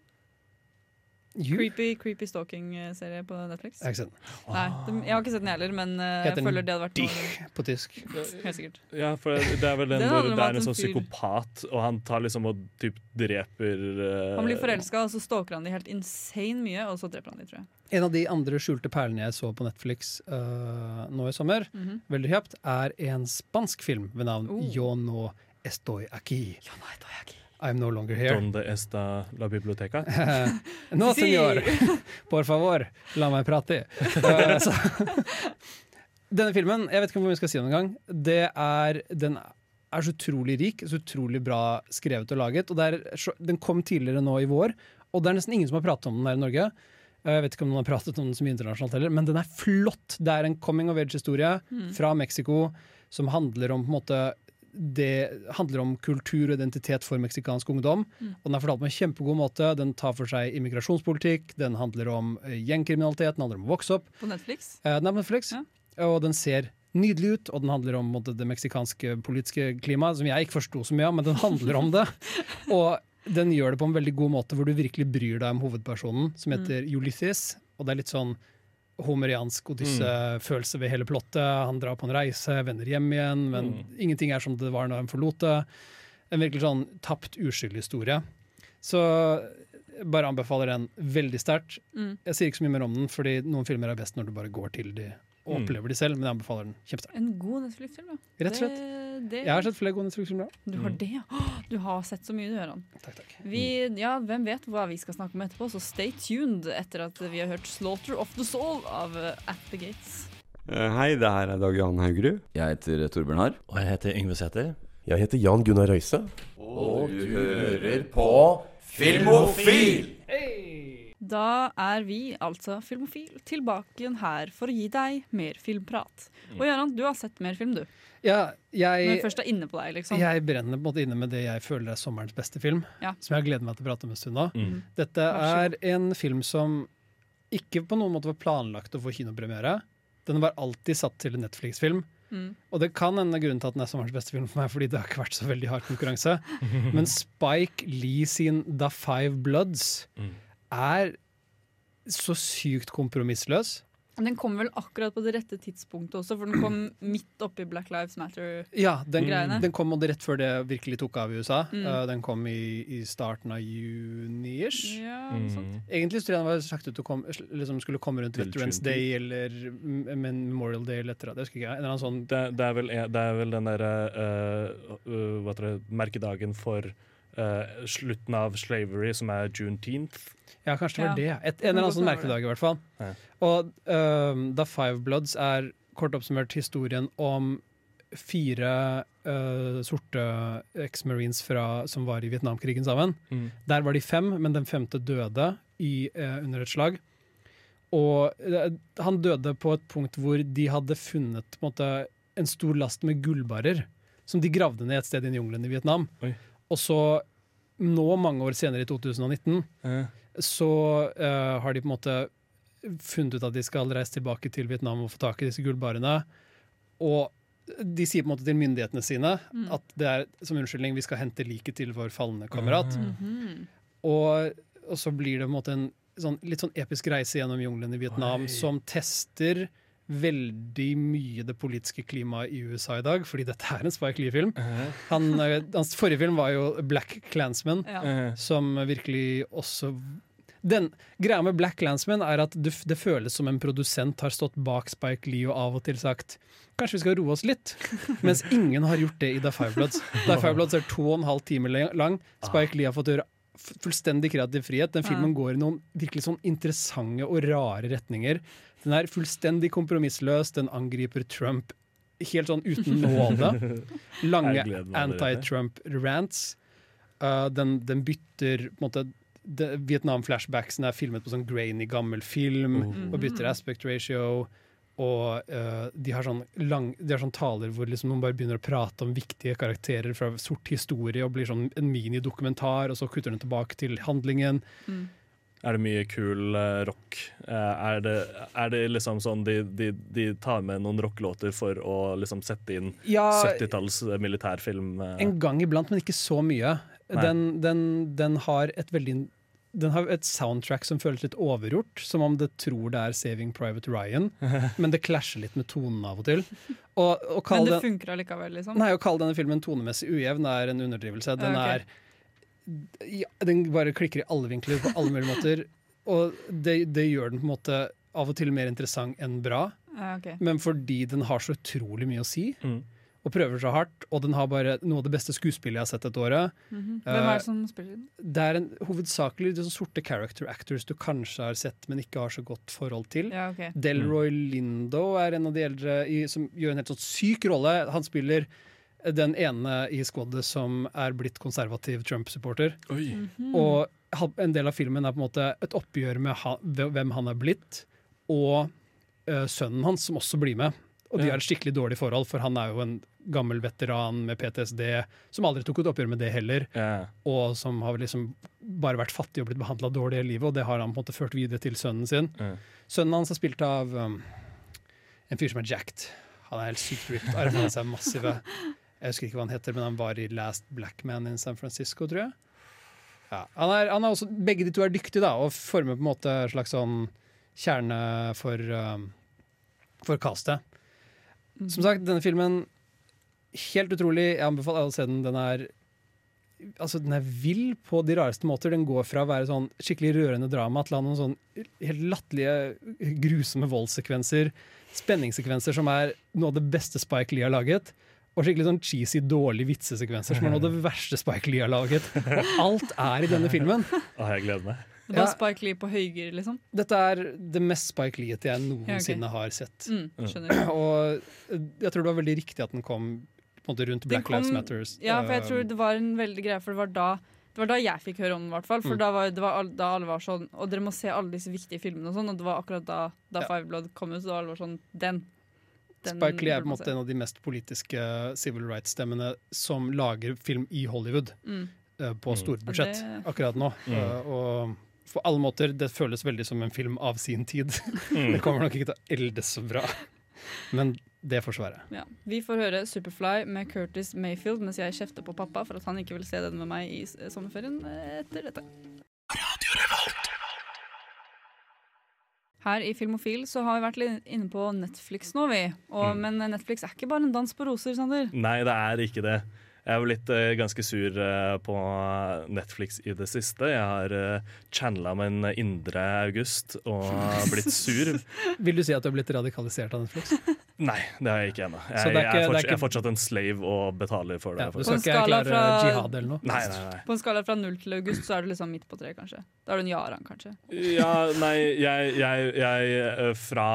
You? Creepy, creepy stalking-serie på Netflix. Jeg har ikke sett den. Nei, de, jeg har ikke sett den heller, men uh, jeg føler det hadde vært noe Dich på tysk. Helt sikkert. Ja, for det er vel den hvor det, det er en en sånn psykopat, og han tar liksom og typ dreper uh... Han blir forelska, og så stalker han de helt insane mye, og så dreper han de, tror jeg. En av de andre skjulte perlene jeg så på Netflix uh, nå i sommer, Mhm. veldig kjapt, er en spansk film ved navn Oh. Yo no estoy aquí. I'm no longer here. Donde esta la biblioteca? no, señor!» senor. Por favor, la meg prate. Eh. Denne filmen, jeg vet ikke hvor vi skal si den engang, det er Den er så utrolig rik, så utrolig bra skrevet og laget. Og det er, den kom tidligere nå i vår, og det er nesten ingen som har pratet om den her i Norge. Eh, Jeg vet ikke om noen har pratet om den så mye internasjonalt heller, men den er flott! Det er en coming of age-historie Mm. fra Mexico som handler om på en måte det handler om kultur og identitet for meksikansk ungdom. Mm. Og Den er fortalt på en kjempegod måte. Den tar for seg immigrasjonspolitikk, den handler om eh, gjengkriminalitet, den handler om å vokse opp. På Netflix. Eh, Den er på Netflix, Ja. og den ser nydelig ut. Og den handler om måte, det meksikanske politiske klimaet, som jeg ikke forsto så mye av, men den handler om det. Og den gjør det på en veldig god måte, hvor du virkelig bryr deg om hovedpersonen, som heter Ulysses. Og det er litt sånn homeriansk Odysse-følelse ved hele plottet. Han drar på en reise, vender hjem igjen, men ingenting er som det var når han forlot det. En virkelig sånn tapt, uskyldig historie. Så jeg bare anbefaler den veldig sterkt. Mm. Jeg sier ikke så mye mer om den, fordi noen filmer er best når du bare går til de og Mm. opplever de selv, men jeg anbefaler den kjempesterkt. En god Netflix-film, ja. Rett og slett. Det, det, Jeg har sett flere gode Netflix-filmer. Du har det, ja. Du har sett så mye, du, Høran. Takk, takk. Vi, ja, hvem vet hva vi skal snakke om etterpå, så stay tuned etter at vi har hørt 'Slaughter of the Soul' av eh, At The Gates. Eh, Hei, det her er Dag Jan Haugerud. Jeg heter Torbjørn Harr. Og jeg heter Yngve Sæther. Jeg heter Jan Gunnar Røise. Og du hører på Filmofil! Da er vi, altså Filmofil, tilbake igjen her for å gi deg mer filmprat. Og Gøran, du har sett mer film, du. Ja, jeg, Når vi først er inne på deg, liksom. jeg brenner på en måte inne med det jeg føler er sommerens beste film, Ja. som jeg har gledet meg til å prate om en stund nå. Mm. Dette er en film som ikke på noen måte var planlagt å få kinopremiere. Den var alltid satt til en Netflix-film. Mm. Og det kan hende grunnen til at den er sommerens beste film for meg, fordi det har ikke vært så veldig hard konkurranse. Men Spike Lee sin The Five Bloods Mm. Er så sykt kompromissløs. Den kom vel akkurat på det rette tidspunktet også, for den kom midt oppi Black Lives Matter-greiene. Ja, den, Greiene. den kom rett før det virkelig tok av i USA. Mm. Uh, den kom i, i starten av juni-ish. Ja, Mm. Egentlig tror jeg den var sagt ut komme, liksom skulle komme rundt Veterans. Day eller Memorial Day eller etter det. ikke sånn Det, det, er vel, det er vel den derre uh, uh, Merkedagen for uh, slutten av slavery, som er juneteenth. Ja, kanskje det var Ja. det. Et, en eller annen sånn merkedag, i hvert fall. Ja. Og um, The Five Bloods er kort oppsummert historien om fire uh, sorte ex-marines som var i Vietnamkrigen sammen. Mm. Der var de fem, men den femte døde i, uh, under et slag. Og han døde på et punkt hvor de hadde funnet på en, måte, en stor last med gullbarer som de gravde ned et sted i jungelen i Vietnam. Oi. Og så, nå mange år senere, i 2019, ja. så uh, har de på en måte funnet ut at de skal reise tilbake til Vietnam og få tak i disse gullbarene. Og de sier på en måte til myndighetene sine Mm. at det er som unnskyldning vi skal hente liket til vår falne kamerat. Mhm. Og, og så blir det på en måte en sånn, litt sånn episk reise gjennom jungelen i Vietnam Oi. som tester veldig mye det politiske klimaet i USA i dag, fordi dette er en Spike Lee-film. Han, eh, Hans forrige film var jo Black Clansman, Ja. Eh, som virkelig også den Greia med Black Clansman er at det, det føles som en produsent har stått bak Spike Lee og av og til sagt Kanskje vi skal roe oss litt? Mens ingen har gjort det i The Five Bloods. The Five Bloods er to og en halv time lang. Spike Lee har fått gjøre fullstendig kreativ frihet. Den filmen går i noen virkelig sånn interessante og rare retninger. Den er fullstendig kompromissløs. Den angriper Trump helt sånn uten nåde. Lange anti-Trump-rants. Uh, den, den bytter på en måte Vietnam-flashbacksen er filmet på sånn grainy gammel film Oh. og bytter aspect ratio. Og uh, de, har sånn lang, de har sånn taler hvor liksom noen bare begynner å prate om viktige karakterer fra sort historie og blir sånn en minidokumentar, og så kutter den tilbake til handlingen. Er det mye kul uh, rock? Eh, er, det, er det liksom sånn de, de, de tar med noen rockelåter for å liksom sette inn Ja, 70-talls eh, militærfilm? Uh. En gang iblant, men ikke så mye. Den, den, den har et veldig den har et soundtrack som føles litt overgjort, som om det tror det er 'Saving Private Ryan', men det klasjer litt med tonen av og til. Og, og Men det funker allikevel, liksom. Nei, Å kalle denne filmen tonemessig ujevn er en underdrivelse. Den, okay. er, den bare klikker i alle vinkler på alle mulige måter. Og det, det gjør den på en måte av og til mer interessant enn bra. Ja, ok. Men fordi den har så utrolig mye å si, Mm. og prøver så hardt, og den har bare noe av det beste skuespillet jeg har sett dette året. Mhm. Hvem er det som spiller den? Det er en, hovedsakelig de sånne sorte character actors du kanskje har sett, men ikke har så godt forhold til. Ja, okay. Delroy Lindo er en av de eldre i, som gjør en helt sånn syk rolle. Han spiller den ene i squadet som er blitt konservativ Trump-supporter. Mm -hmm. Og en del av filmen er på en måte et oppgjør med ha, hvem han er blitt, og uh, sønnen hans, som også blir med. Og de har et skikkelig dårlig forhold, for han er jo en gammel veteran med PTSD som aldri tok et oppgjør med det heller, yeah. og som har liksom bare vært fattig og blitt behandla dårlig i livet, og det har han på en måte ført videre til sønnen sin. Ja. Sønnen hans er spilt av um, en fyr som er jacked. Han er helt sykt ripped. Armene hans er massive. Jeg husker ikke hva han heter, men han var i Last Black Man in San Francisco, tror jeg. Ja, han er, han er også, begge de to er dyktige da, og former på en måte en slags sånn kjerne for, um, for castet. Som sagt, denne filmen helt utrolig. Jeg anbefaler alle å se den. Den er Altså, den er vill på de rareste måter. Den går fra å være sånn skikkelig rørende drama til å ha noen sånn helt latterlige, grusomme voldssekvenser. Spenningssekvenser som er noe av det beste Spike Lee har laget. Og skikkelig sånn cheesy, dårlige vitsesekvenser som er noe av det verste Spike Lee har laget. Og alt er i denne filmen. Å, jeg gleder meg. Det var Ja. Spike Lee på høygir, liksom. Dette er det mest Spike Lee-ete jeg noensinne har sett. Mm, skjønner. Og jeg tror det var veldig riktig at den kom på en måte rundt Black Black Lives kom- Matters. Ja, for jeg tror Um, det var en veldig greie, for det var da det var da jeg fikk høre om den, i hvert fall. For Mm. da, var, det var da alle var sånn Og dere må se alle disse viktige filmene og sånn, og det var akkurat da, da Ja. Five Blood kom ut, så da alle var sånn Den. Den Spike Lee er på en måte en av de mest politiske civil rights-stemmene som lager film i Hollywood. Mm. eh, På Mm. stort budsjett det- akkurat nå. Mm. Uh, Og på alle måter, det føles veldig som en film av sin tid. Mm. det kommer nok ikke til å eldes så bra. Men det får så være. Ja. Vi får høre Superfly med Curtis Mayfield mens jeg kjefter på pappa for at han ikke vil se den med meg i sommerferien eh, etter dette. Her i Filmofil så har vi vært litt inne på Netflix nå, vi. Og, Mm. Men Netflix er ikke bare en dans på roser, Sander. Nei, det er ikke det. Jeg er jo litt eh, ganske sur eh, på Netflix i det siste. Jeg har uh, channela min indre August og blitt sur. Vil du si at du har blitt radikalisert av Netflix? Nei, det har jeg ikke ennå. Så Jeg, det er jeg, ikke- det er fortsatt, ikke- jeg er fortsatt en slave og betaler for det. Ja, du skal ikke skala erklære fra- jihad eller noe? Nei, nei, nei. På en skala fra null til august så er du liksom midt på tre, kanskje. Da er du en Jaran, kanskje. Ja, nei, jeg, jeg, jeg eh, Fra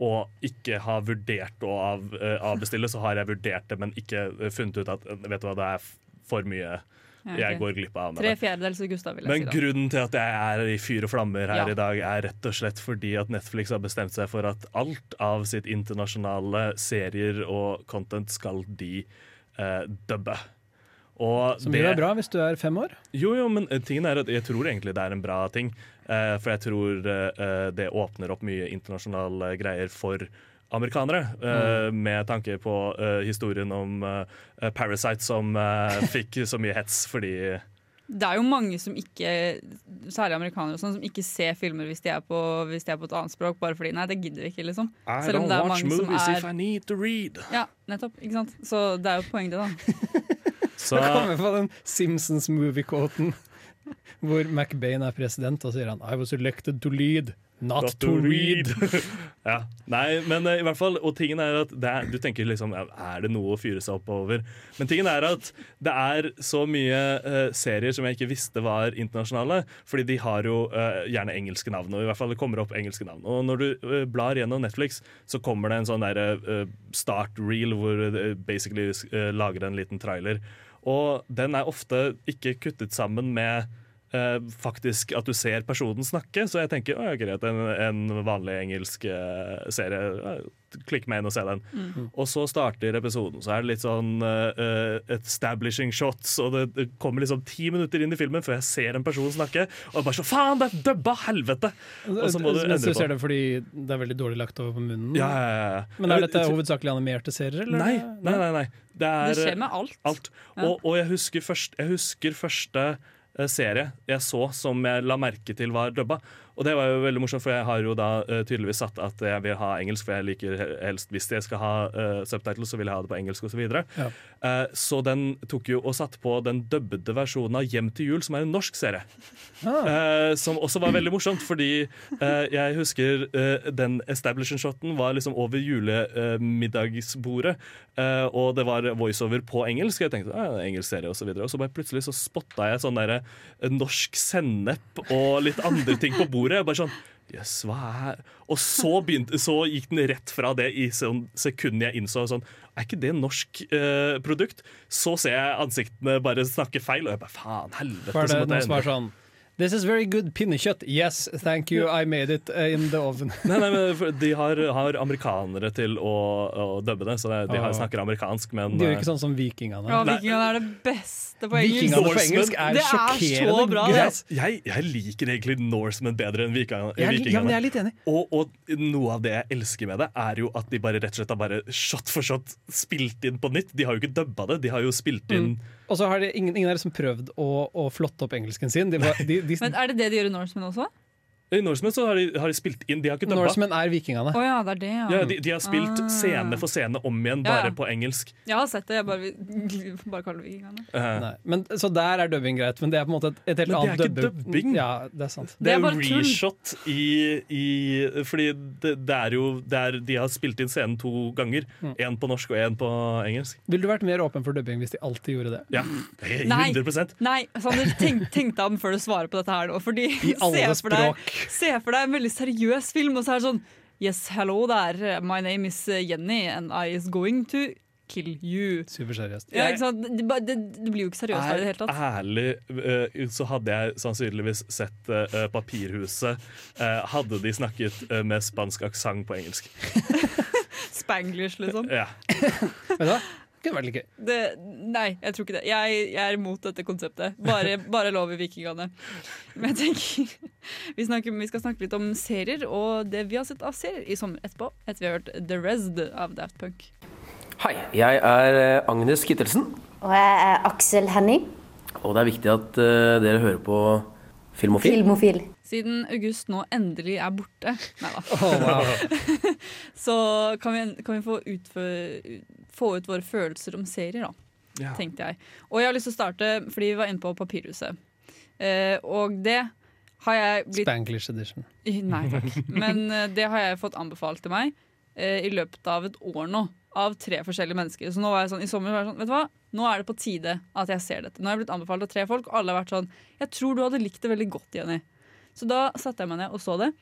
å ikke ha vurdert å av, eh, avbestille, så har jeg vurdert det, men ikke eh, funnet ut at eh, Vet du hva, det er for mye Ja, jeg går glipp av. med Tre det. Gustav, august, vil jeg Men si. da. grunnen til at jeg er i fyr og flammer her Ja. i dag, er rett og slett fordi at Netflix har bestemt seg for at alt av sitt internasjonale serier og content skal de eh, dubbe. Og Som det, er bra hvis du er fem år. jo, jo, men tingen er at jeg tror egentlig det er en bra ting. Eh, for jeg tror eh, det åpner opp mye internasjonale greier for amerikanere. eh, Med tanke på uh, historien om uh, Parasite som eh, fikk så mye hets fordi Det er jo mange som ikke, særlig amerikanere, og sånt som ikke ser filmer hvis de, er på, hvis de er på et annet språk, bare fordi nei, det gidder vi ikke, liksom. I Selv om det er mange som er- I need to read. Ja, nettopp. ikke sant? Så det er jo poeng, det, da. Så Jeg kommer fra den Simpsons movie-quoten hvor McBain er president, og sier han I was elected to lead, not, to read. ja. Nei, men eh, i hvert fall Og tingen er at er, Du tenker liksom Er det noe å fyre seg opp over? Men tingen er at det er så mye uh, serier som jeg ikke visste var internasjonale. Fordi de har jo uh, gjerne engelske navn. Og i hvert fall det kommer opp engelske navn Og når du uh, blar gjennom Netflix, så kommer det en sånn der, eh, start reel hvor det basically lager en liten trailer. Og den er ofte ikke kuttet sammen med eh, faktisk at du ser personen snakke. Så jeg tenker å, ja, greit, en, en vanlig engelsk eh, serie. Klikk meg inn og se den. Mm. Og så starter episoden. Så er det litt sånn eh, eh, establishing shots, og det, det kommer liksom ti minutter inn i filmen før jeg ser en person snakke. Og bare så faen, det er dubba! Helvete! Og så må du endre ser på. det fordi det er veldig dårlig lagt over på munnen? Ja, ja. Men er dette hovedsakelig animerte serier? Eller? Nei, nei, nei. nei. Det, er, Det skjer med alt. alt. Ja. Og, og jeg, husker først, jeg husker første serie jeg så som jeg la merke til var dubba. Og det var jo veldig morsomt, for jeg har jo da uh, tydeligvis satt at jeg vil ha engelsk, for jeg liker helst hvis jeg skal ha uh, subtitles, så vil jeg ha det på engelsk osv. Så, videre. Ja. uh, så den tok jo og satte på den dubbede versjonen av Hjem til jul, som er en norsk serie. Eh, som også var veldig morsomt, fordi jeg husker den establishment-shoten var liksom over julemiddagsbordet, og det var voiceover på engelsk. Jeg tenkte ah, engelsk serie og så videre. Og så bare plutselig så spotta jeg sånn derre norsk sennep og litt andre ting på bordet. Jeg bare sånn Jøss, hva er Og så, begynte, så gikk den rett fra det i sånn sekund jeg innså sånn Er ikke det norsk eh, produkt? Så ser jeg ansiktene bare snakke feil, og jeg bare faen, helvete. For er det som er sånn This is very good pinnekjøtt. Yes, thank you, I made it uh, in the oven. Nei, nei, men De har, har amerikanere til å, å dubbe det, så det, de har, Ah. snakker amerikansk, men De gjør eh, ikke sånn som vikingene. Ja, Vikingene er det beste på engelsk. Vikingene på engelsk er det er så sjokkerende bra. Det. jeg, jeg liker egentlig Norsemen bedre enn vikingene. Jeg ja, men jeg er litt enig. Og, og noe av det jeg elsker med det, er jo at de bare rett og slett har bare shot for shot spilt inn på nytt. De har jo ikke dubba det, de har jo spilt inn Mm. Og så har det ingen, ingen som prøvd å, å flotte opp engelsken sin. De, var- de, de, Men er det det de gjør i Norseman også? I Norsemen så har de, har de spilt inn, de har ikke dubba. Norsemen er vikingene. Oh, ja, det er det, ja. Ja, de, de har spilt Ah. scene for scene om igjen, bare ja. på engelsk. Jeg har sett det, jeg bare, bare kaller det vikingene. Uh. Men, så der er dubbing greit, men det er på en måte et, et helt Men det er ikke dubbing. Ja, det er sant. Det er det er reshot i, i Fordi det, det er jo det er, De har spilt inn scenen to ganger. Mm. På norsk og én på engelsk. Ville du vært mer åpen for dubbing hvis de alltid gjorde det? Ja, det er Nei. 100 Nei, Sander, tenk, tenk deg om før du svarer på dette her nå. Fordi I alle språk. Se for deg en veldig seriøs film, og så er det sånn Yes, hello there. My name is Jenny, and I is going to kill you. Superseriøst. Ja, ikke sant? Det, det, det blir jo ikke seriøst er, i det hele tatt. Ærlig eh, så hadde jeg sannsynligvis sett uh, Papirhuset. uh, hadde de snakket uh, med spansk aksent på engelsk. Spanglish, liksom. Ja. Vet du hva? Det kunne vært litt gøy. Det, nei, jeg tror ikke det. Jeg, jeg er imot dette konseptet. Bare, bare lov i vikingene. Men jeg tenker vi, snakker, vi skal snakke litt om serier, og det vi har sett av serier i sommer etterpå. Etter vi har hørt The Rest av Daft Punk. Hei, jeg er eh, Agnes Kittelsen, Og jeg er Aksel Henning, og det er viktig at uh, dere hører på Filmofil. filmofil. Siden August nå endelig er borte, nei da, Oh, wow. så kan vi, kan vi få, utfø- få ut våre følelser om serier, da. Ja. Tenkte jeg. Og jeg har lyst til å starte fordi vi var inne på Papirhuset. Eh, og det har jeg blitt Spanglish edition. Nei takk. Men eh, det har jeg fått anbefalt til meg eh, i løpet av et år nå. Av tre forskjellige mennesker. Så nå var jeg sånn, i sommer var jeg sånn, vet du hva? Nå er det på tide at jeg ser dette. Nå har jeg blitt anbefalt av tre folk, og alle har vært sånn Jeg tror du hadde likt det veldig godt, Jenny. Så da satte jeg meg ned og så det.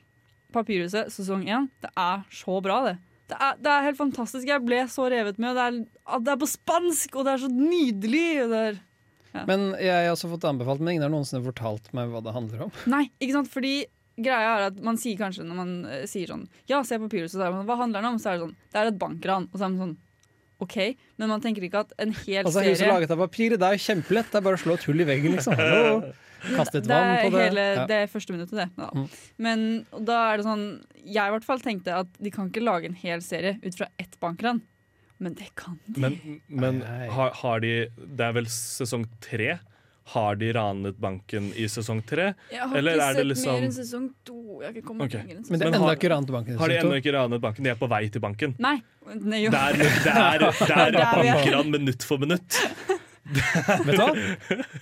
Papirhuset sesong én. Det er så bra, det. Det er, det er helt fantastisk. Jeg ble så revet med. Og det er, det er på spansk, og det er så nydelig. Og det er Men jeg har også fått anbefalt, men ingen har noensinne fortalt meg hva det handler om. Nei, ikke sant? Fordi greia er at man sier kanskje når man uh, sier sånn Ja, se papirhuset, så er man hva handler det om? Så er det sånn Det er et bankran. Og så er man sånn OK, men man tenker ikke at en hel Altså, Huset serie laget av papir. Det er jo kjempelett. Det er bare å slå et hull i veggen, liksom. Hallo. Kaste et det vann er på det. hele Ja. det er første minuttet, det. Ja. Mm. Men da er det sånn Jeg i hvert fall tenkte at de kan ikke lage en hel serie ut fra ett bankran. Men det kan de. Men, men har, har de Det er vel sesong tre? Har de ranet banken i sesong tre? Jeg har Eller ikke er sett liksom mer enn sesong to. Jeg har ikke kommet Ok. lenger enn Men det er sesong ennå har- ikke ranet banken. i Har de ennå ikke ranet banken? De er på vei til banken. Nei. Nei jo. Der, der, der, Der vi er. bankran minutt for minutt. Vet du hva?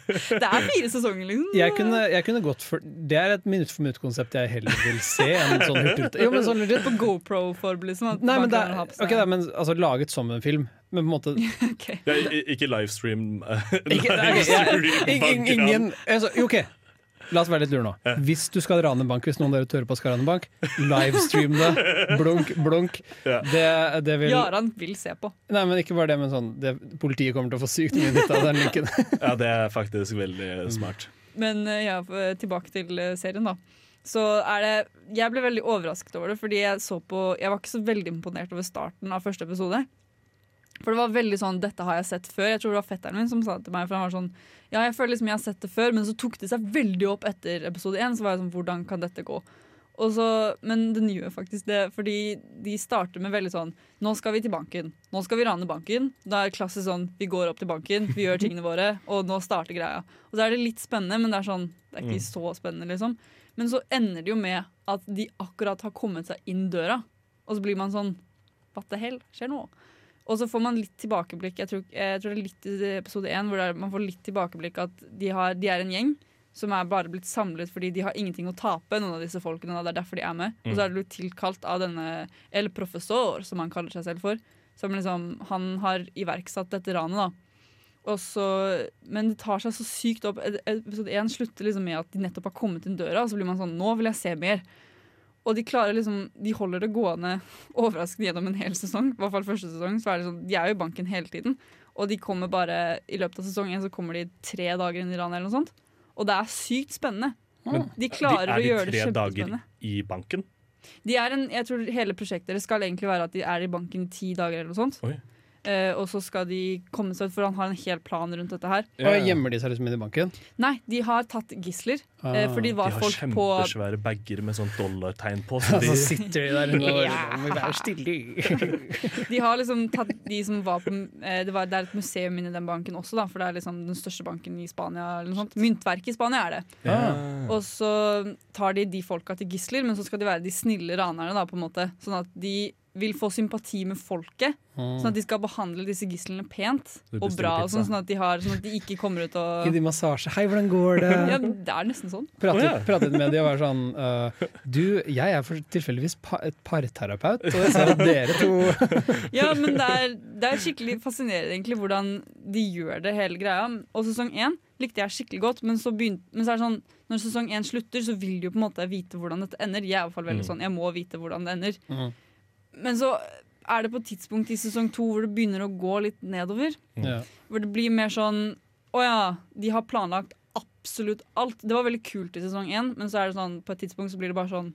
Det er fire sesonger, liksom. Jeg kunne, jeg kunne gått for Det er et minutt for minutt-konsept jeg heller vil se enn sånn. Jo, men sånn. På GoPro-form, liksom. at Nei, men det bankerne er, har på seg- ok, da, men altså, laget som en film. Men på en måte Ja, ikke livestream. eh, livestream ingen, altså, OK, la oss være litt lure nå. Hvis du skal rane en bank, hvis noen av dere tør på å skal rane en bank, livestream det. Blunk, blunk. Det, det vil Jaran vil se på. Nei, men ikke bare det, men sånn det, Politiet kommer til å få sykt mye nytte av den linken. Ja, det er faktisk veldig smart. Men eh, ja, tilbake til eh, serien, da. Så er det Jeg ble veldig overrasket over det, fordi jeg så på Jeg var ikke så veldig imponert over starten av første episode. For det var veldig sånn 'dette har jeg sett før'. Jeg tror det var fetteren min som sa det til meg. For han var sånn Ja, jeg føler liksom jeg har sett det før, men så tok det seg veldig opp etter episode én. Så var jeg sånn Hvordan kan dette gå? Så, men den gjør faktisk det, fordi de starter med veldig sånn Nå skal vi til banken. Nå skal vi rane banken. Da er klassisk sånn Vi går opp til banken, vi gjør tingene våre, og nå starter greia. Og så er det litt spennende, men det er sånn Det er ikke Mm. så spennende, liksom. Men så ender det jo med at de akkurat har kommet seg inn døra, og så blir man sånn What the hell skjer nå? Og så får man litt tilbakeblikk. Jeg tror, jeg tror det er litt i episode én hvor man får litt tilbakeblikk at de, har, de er en gjeng som er bare blitt samlet fordi de har ingenting å tape, noen av disse folkene. og Det er derfor de er med. Og Mm. så er det blitt tilkalt av denne El Professor, som han kaller seg selv for. Som liksom, han har iverksatt dette ranet, da. Og så, men det tar seg så sykt opp. Episode én slutter liksom med at de nettopp har kommet inn døra, og så blir man sånn Nå vil jeg se mer. Og de klarer liksom De holder det gående overraskende gjennom en hel sesong. I hvert fall første sesong. Så er det sånn De er jo i banken hele tiden. Og de kommer bare I løpet av sesongen så kommer de tre dager inn i landet eller noe sånt. Og det er sykt spennende. Men de klarer de, å gjøre det kjempespennende. Er de tre dager i banken? De er en, jeg tror hele prosjektet deres skal egentlig være at de er i banken i ti dager eller noe sånt. Oi. Eh, og så skal de komme seg ut, for han har en hel plan rundt dette her. Og gjemmer de seg liksom inn i banken? Nei, de har tatt gisler. Ah, uh, for de var de har folk på kjempesvære bager med sånn dollartegn på. Og så sitter de der inne og Ja. stille. De har liksom tatt de som var på uh, det, var, det er et museum inni den banken også, da, for det er liksom den største banken i Spania. Eller noe sånt. Myntverket i Spania er det. Ja. Og så tar de de folka til gisler, men så skal de være de snille ranerne. Da, på en måte. Sånn at de vil få sympati med folket. Mm. Sånn at de skal behandle disse gislene pent og bra. Og sånn, sånn, at de har, sånn at de ikke kommer ut og Gi de massasje. Hei, hvordan går det? Ja, det er nesten sånn. Pratet, pratet med de og var sånn uh, Du, jeg er for tilfeldigvis pa et parterapeut, og jeg ser at dere to Ja, men det er, det er skikkelig fascinerende egentlig hvordan de gjør det, hele greia. Og sesong én likte jeg skikkelig godt, men så, begynte, men så er det sånn når sesong én slutter, så vil de jo på en måte vite hvordan dette ender. Jeg er i hvert fall veldig Mm. sånn, jeg må vite hvordan det ender. Men så er det på et tidspunkt i sesong to hvor det begynner å gå litt nedover. Ja. Hvor det blir mer sånn Å ja, de har planlagt absolutt alt. Det var veldig kult i sesong én, men så er det sånn, på et tidspunkt så blir det bare sånn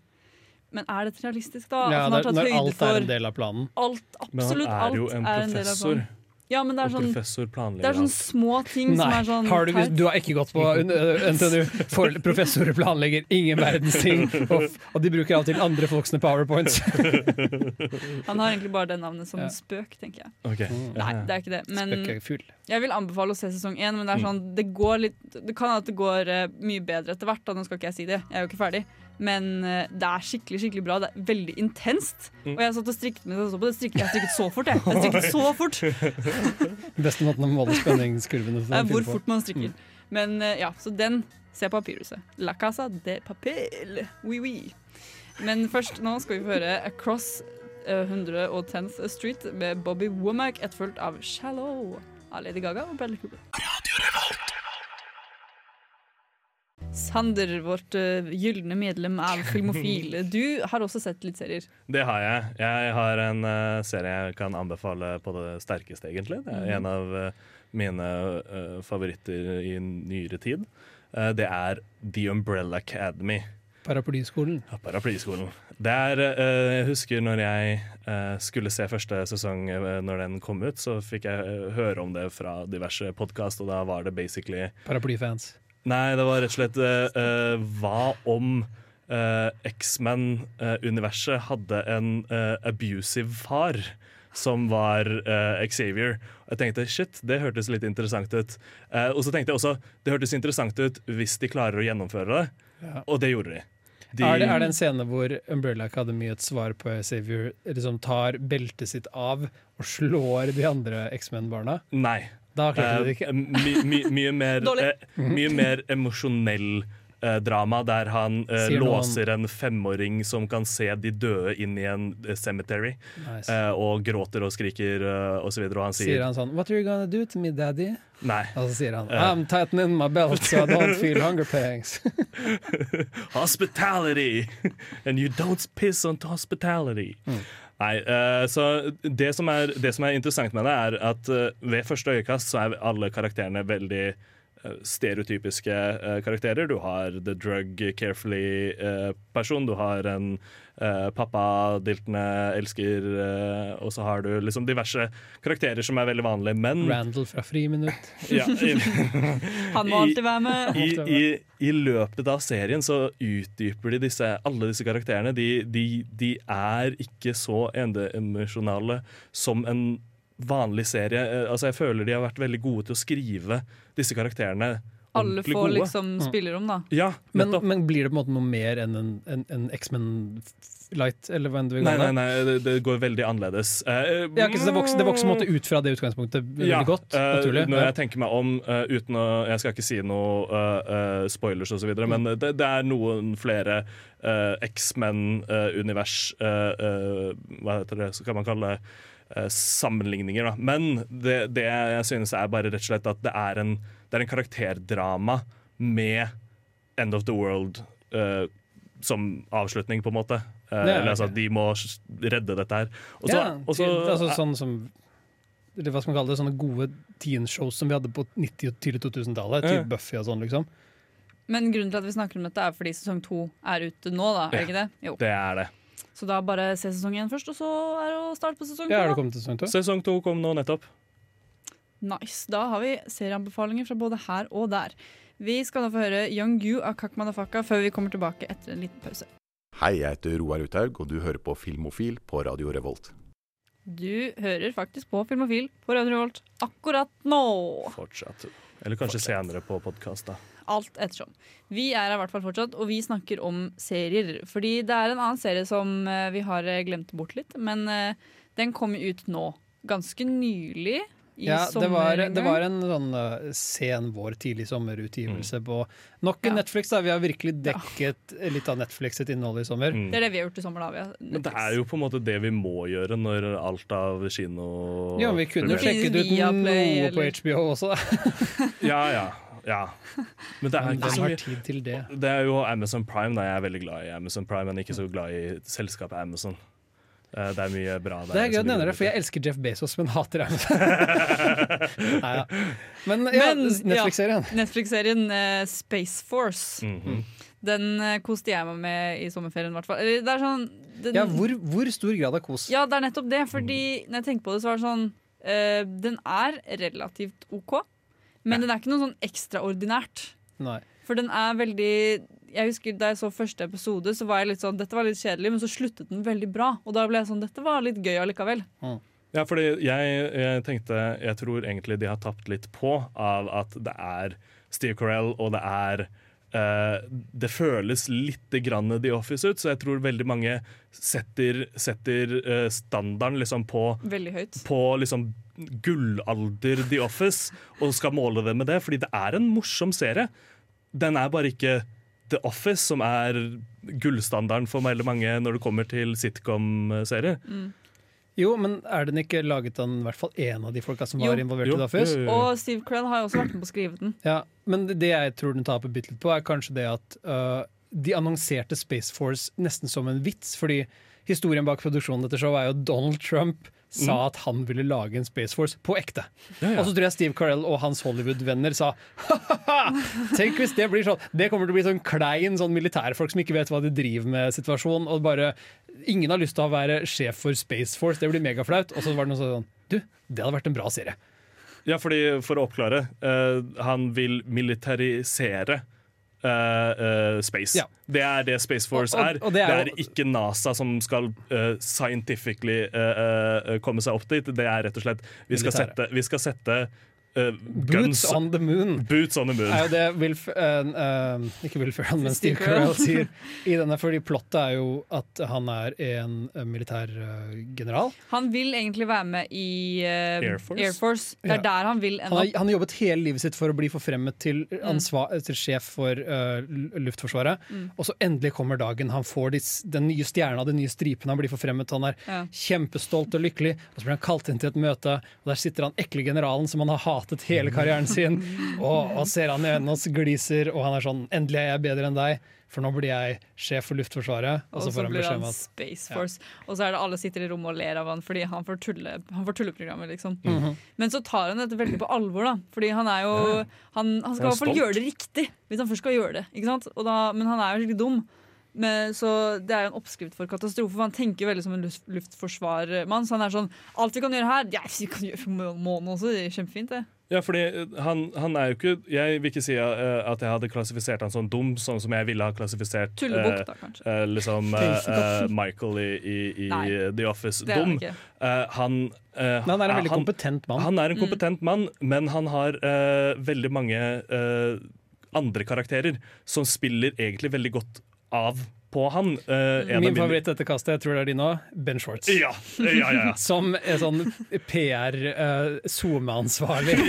Men er dette realistisk, da? Ja, har når, alt er en del av planen. Alt, Men absolutt han er jo alt en er en del av professor. planen. Ja, men det er Og sånn, professor planlegger det er sånn små ting som er sånn har du, teit. du har ikke gått på øh, NTNU. For professorer planlegger ingen verdens ting, og, og de bruker alltid andre folks powerpoints. Han har egentlig bare det navnet som Ja. spøk, tenker jeg. Ok. Nei, det er ikke det. Men jeg vil anbefale å se sesong én, men det er Mm. sånn Det går litt Det kan at det går eh, mye bedre etter hvert, da. Nå skal ikke jeg si det, jeg er jo ikke ferdig. Men eh, det er skikkelig skikkelig bra. Det er veldig intenst. Mm. Og jeg satt og strikket mens jeg så på det. Strikket, jeg strikket så fort, jeg. Jeg strikket så fort. Beste måten å måle spenningskurvene er hvor fort man strikker. Men eh, ja, så den Se papirhuset. La casa de papel. Oui, oui. Men først nå skal vi få høre Across eh, 110th Street med Bobby Womack, etterfulgt av Shallow av Lady Gaga og Bradley Cooper. Sander, vårt uh, gylne medlem av Filmofil. Du har også sett litt serier. Det har jeg. Jeg har en uh, serie jeg kan anbefale på det sterkeste, egentlig. Det er mm. en av uh, mine favoritter i nyere tid. Eh, det er The Umbrella Academy. Paraplyskolen. Ja, Paraplyskolen. Det er, eh, jeg husker når jeg uh, skulle se første sesong uh, når den kom ut, så fikk jeg høre om det fra diverse podkast, og da var det basically Paraplyfans. Nei, det var rett og slett eh, eh, Hva om uh, X-Men-universet hadde en uh, abusive far som var eh, Xavier. Jeg tenkte shit, det hørtes litt interessant ut. Eh, og så tenkte jeg også det hørtes interessant ut hvis de klarer å gjennomføre det. Ja. Og det gjorde de. de Er, det, er det en scene hvor Umbrella Academy et svar på Xavier liksom tar beltet sitt av og slår de andre X-Men-barna? Nei. Da klarte de det Eh, ikke. my, my, mye mer, eh, mye mer emosjonell eh, drama, der han noen- låser en femåring som kan se de døde inn i en cemetery, Nice. eh, og gråter og skriker uh, og så videre, og han Sier sier han sånn What are you gonna do to me, daddy? Nei. Og så sier han. I'm tightening my belt so I don't feel hunger pangs. Hospitality! And you don't piss on hospitality. Nei, uh, så det som, er, det som er interessant med det, er at uh, ved første øyekast så er alle karakterene veldig stereotypiske eh, karakterer. Du har the drug carefully-person, du har en eh, pappa-diltende elsker, eh, og så har du liksom diverse karakterer som er veldig vanlige, men Randall fra Friminutt. ja, i, Han må alltid være med. I, i, I løpet av serien så utdyper de disse, alle disse karakterene. De, de, de er ikke så endeemosjonale som en vanlig serie. Eh, Altså Jeg føler de har vært veldig gode til å skrive disse karakterene. Alle får gode. liksom spillerom, da. Ja, Men, men blir det på en måte noe mer enn en, en, en X-Men Light, eller hva enn du vil Nei, nei, det? nei, det, det går veldig annerledes. Uh, Ja, ikke det vokser, det vokser måte ut fra det utgangspunktet veldig Ja, godt. naturlig. naturlig. når jeg tenker meg om, uh, uten å Jeg skal ikke si noe spoilers og spoilers osv., videre men det, det er noen flere uh, X-Men-univers Hva heter det, så kan man kalle det eh, sammenligninger. Da. Men det, det jeg synes er bare rett og slett at det er en, det er en karakterdrama med End of the World uh, som avslutning, på en måte. Uh, Ja, eller altså at de må redde dette her. Også, ja, og så- til- altså, sånn som eller hva skal man kalle det, sånne gode teen-shows som vi hadde på 90- og tidlig 2000-tallet. Ja. Buffy og sånn, liksom. Men grunnen til at vi snakker om dette, er fordi sesong to er ute nå, da. Er det ikke det? Jo. Det er det. Så da bare se sesong én først, og så er det å starte på sesong to. Ja, er det kommet til sesong to? Sesong to kom nå nettopp. Nice. Da har vi serieanbefalinger fra både her og der. Vi skal nå få høre Young Gu av Kak Madafaka før vi kommer tilbake etter en liten pause. Hei, jeg heter Roar Uthaug, og du hører på Filmofil på Radio Revolt. Du hører faktisk på Filmofil på Radio Revolt akkurat nå. Fortsatt. Eller kanskje senere på podkast, da. Alt ettersom. Vi er her i hvert fall fortsatt, og vi snakker om serier. Fordi det er en annen serie som eh, vi har eh, glemt bort litt, men eh, den kom ut nå. Ganske nylig. Ja, det var, det var en sånn uh, sen vår, tidlig sommerutgivelse på nok en Ja. Netflix. da Vi har virkelig dekket litt av Netflix sitt innhold i sommer. Mm. Det er det vi har gjort i sommer, da. Vi har Men det er jo på en måte det vi må gjøre når alt av kino Ja, vi kunne jo sjekket ut Viaplay, noe på HBO også. da. Ja, ja. ja. Men det er Men ikke så mye tid til det? Det er jo Amazon Prime. Da. Jeg er veldig glad i Amazon Prime, men ikke så glad i selskapet Amazon. Eh, Det er mye bra der. Det er gøy å nevner ligger det, for jeg elsker Jeff Bezos, men hater Amazon. Men ja, Netflix-serien. Ja, Netflix-serien uh, Space Force. Mhm. Den uh, koste jeg meg med i sommerferien, i hvert fall. Det er sånn den, Ja, hvor, hvor stor grad av kos? Ja, det er nettopp det. Fordi når jeg tenker på det, så var det sånn uh, Den er relativt OK, men den er ikke noe sånn ekstraordinært. Nei. For den er veldig Jeg husker Da jeg så første episode, så var jeg litt sånn Dette var litt kjedelig, men så sluttet den veldig bra. Og da ble jeg sånn Dette var litt gøy allikevel. Ja, fordi jeg, jeg tenkte Jeg tror egentlig de har tapt litt på av at det er Steve Carell, og det er Uh, Det føles litt grann The Office ut, så jeg tror veldig mange setter, setter uh, standarden liksom på Veldig høyt. på liksom gullalder The Office og skal måle det med det, fordi det er en morsom serie. Den er bare ikke The Office, som er gullstandarden for veldig mange når det kommer til sitcom-serier. Jo, men er den ikke laget av i hvert fall én av de folka som Jo. var involvert Jo, i The Office? jo, jo, jo. Og Steve Crell har jo også vært med på å skrive den. Ja, men det jeg tror den taper bitte litt på, er kanskje det at uh, de annonserte Space Force nesten som en vits. Fordi historien bak produksjonen dette showet er jo Donald Trump sa Mm. at han ville lage en Space Force på ekte. Ja, ja. Og så tror jeg Steve Carell og hans Hollywood-venner sa ha-ha, tenk hvis det blir sånn. Det kommer til å bli sånn klein sånn militærfolk som ikke vet hva de driver med situasjonen. Og bare Ingen har lyst til å være sjef for Space Force, det blir megaflaut. Og så var det noe sånn Du, det hadde vært en bra serie. Ja, fordi For å oppklare, Uh, han vil militarisere eh, uh, space. Ja. Det er det Space Force Og- og- er. og det det er, er ikke NASA som skal uh, scientifically komme seg opp dit. Det er rett og slett Vi skal Militære. sette, vi skal sette eh, Boots on the moon. Boots on the moon. er jo det Will, F- uh, eh, Ikke Will Ferrell, men Steve Carell. Sier i denne. Fordi plottet er jo at han er en militær general. Han vil egentlig være med i eh, Air Force. Det er Ja. der han vil ende Han har, opp. han har jobbet hele livet sitt for å bli forfremmet til, Mm. til sjef for Luftforsvaret. Mm. Og så endelig kommer dagen han får de, den nye stjerna, den nye stripen. Han blir forfremmet. Han er Ja. kjempestolt og lykkelig. Og så blir han kalt inn til et møte, og der sitter han ekle generalen som han har hatet hele karrieren sin. Og, og ser han i øynene og gliser, og han er sånn Endelig er jeg bedre enn deg, for nå blir jeg sjef for Luftforsvaret. Og Og så får han blir han Space Force. Og så er det alle sitter i rommet og ler av han fordi han får, tulle, han får tulleprogrammet, liksom. Mhm. Men så tar han dette veldig på alvor, da. Fordi han er jo Han, han skal i hvert fall gjøre det riktig, hvis han først skal gjøre det. Ikke sant? Og da, men han er jo skikkelig dum. Men, så det er jo en oppskrift for katastrofe. For han tenker jo veldig som en luft, luftforsvarmann. Så han er sånn Alt vi kan gjøre her, ja, vi kan gjøre for månen også. Det er kjempefint, det. Ja, fordi eh, han, han er jo ikke Jeg vil ikke si eh, at jeg hadde klassifisert han som dum, sånn som jeg ville ha klassifisert Tullebukk, eh, da, kanskje. eh, liksom eh, Michael i, i, i The Office det dum. Eh, han, Men han er en veldig kompetent mann. Han er en Mm. kompetent mann, men han har veldig mange andre karakterer som spiller egentlig veldig godt av på han. Uh, Min favoritt etter kastet, jeg tror det er din òg, Ben Schwartz. Ja, ja, ja, ja. Som er sånn PR-SoMe-ansvarlig.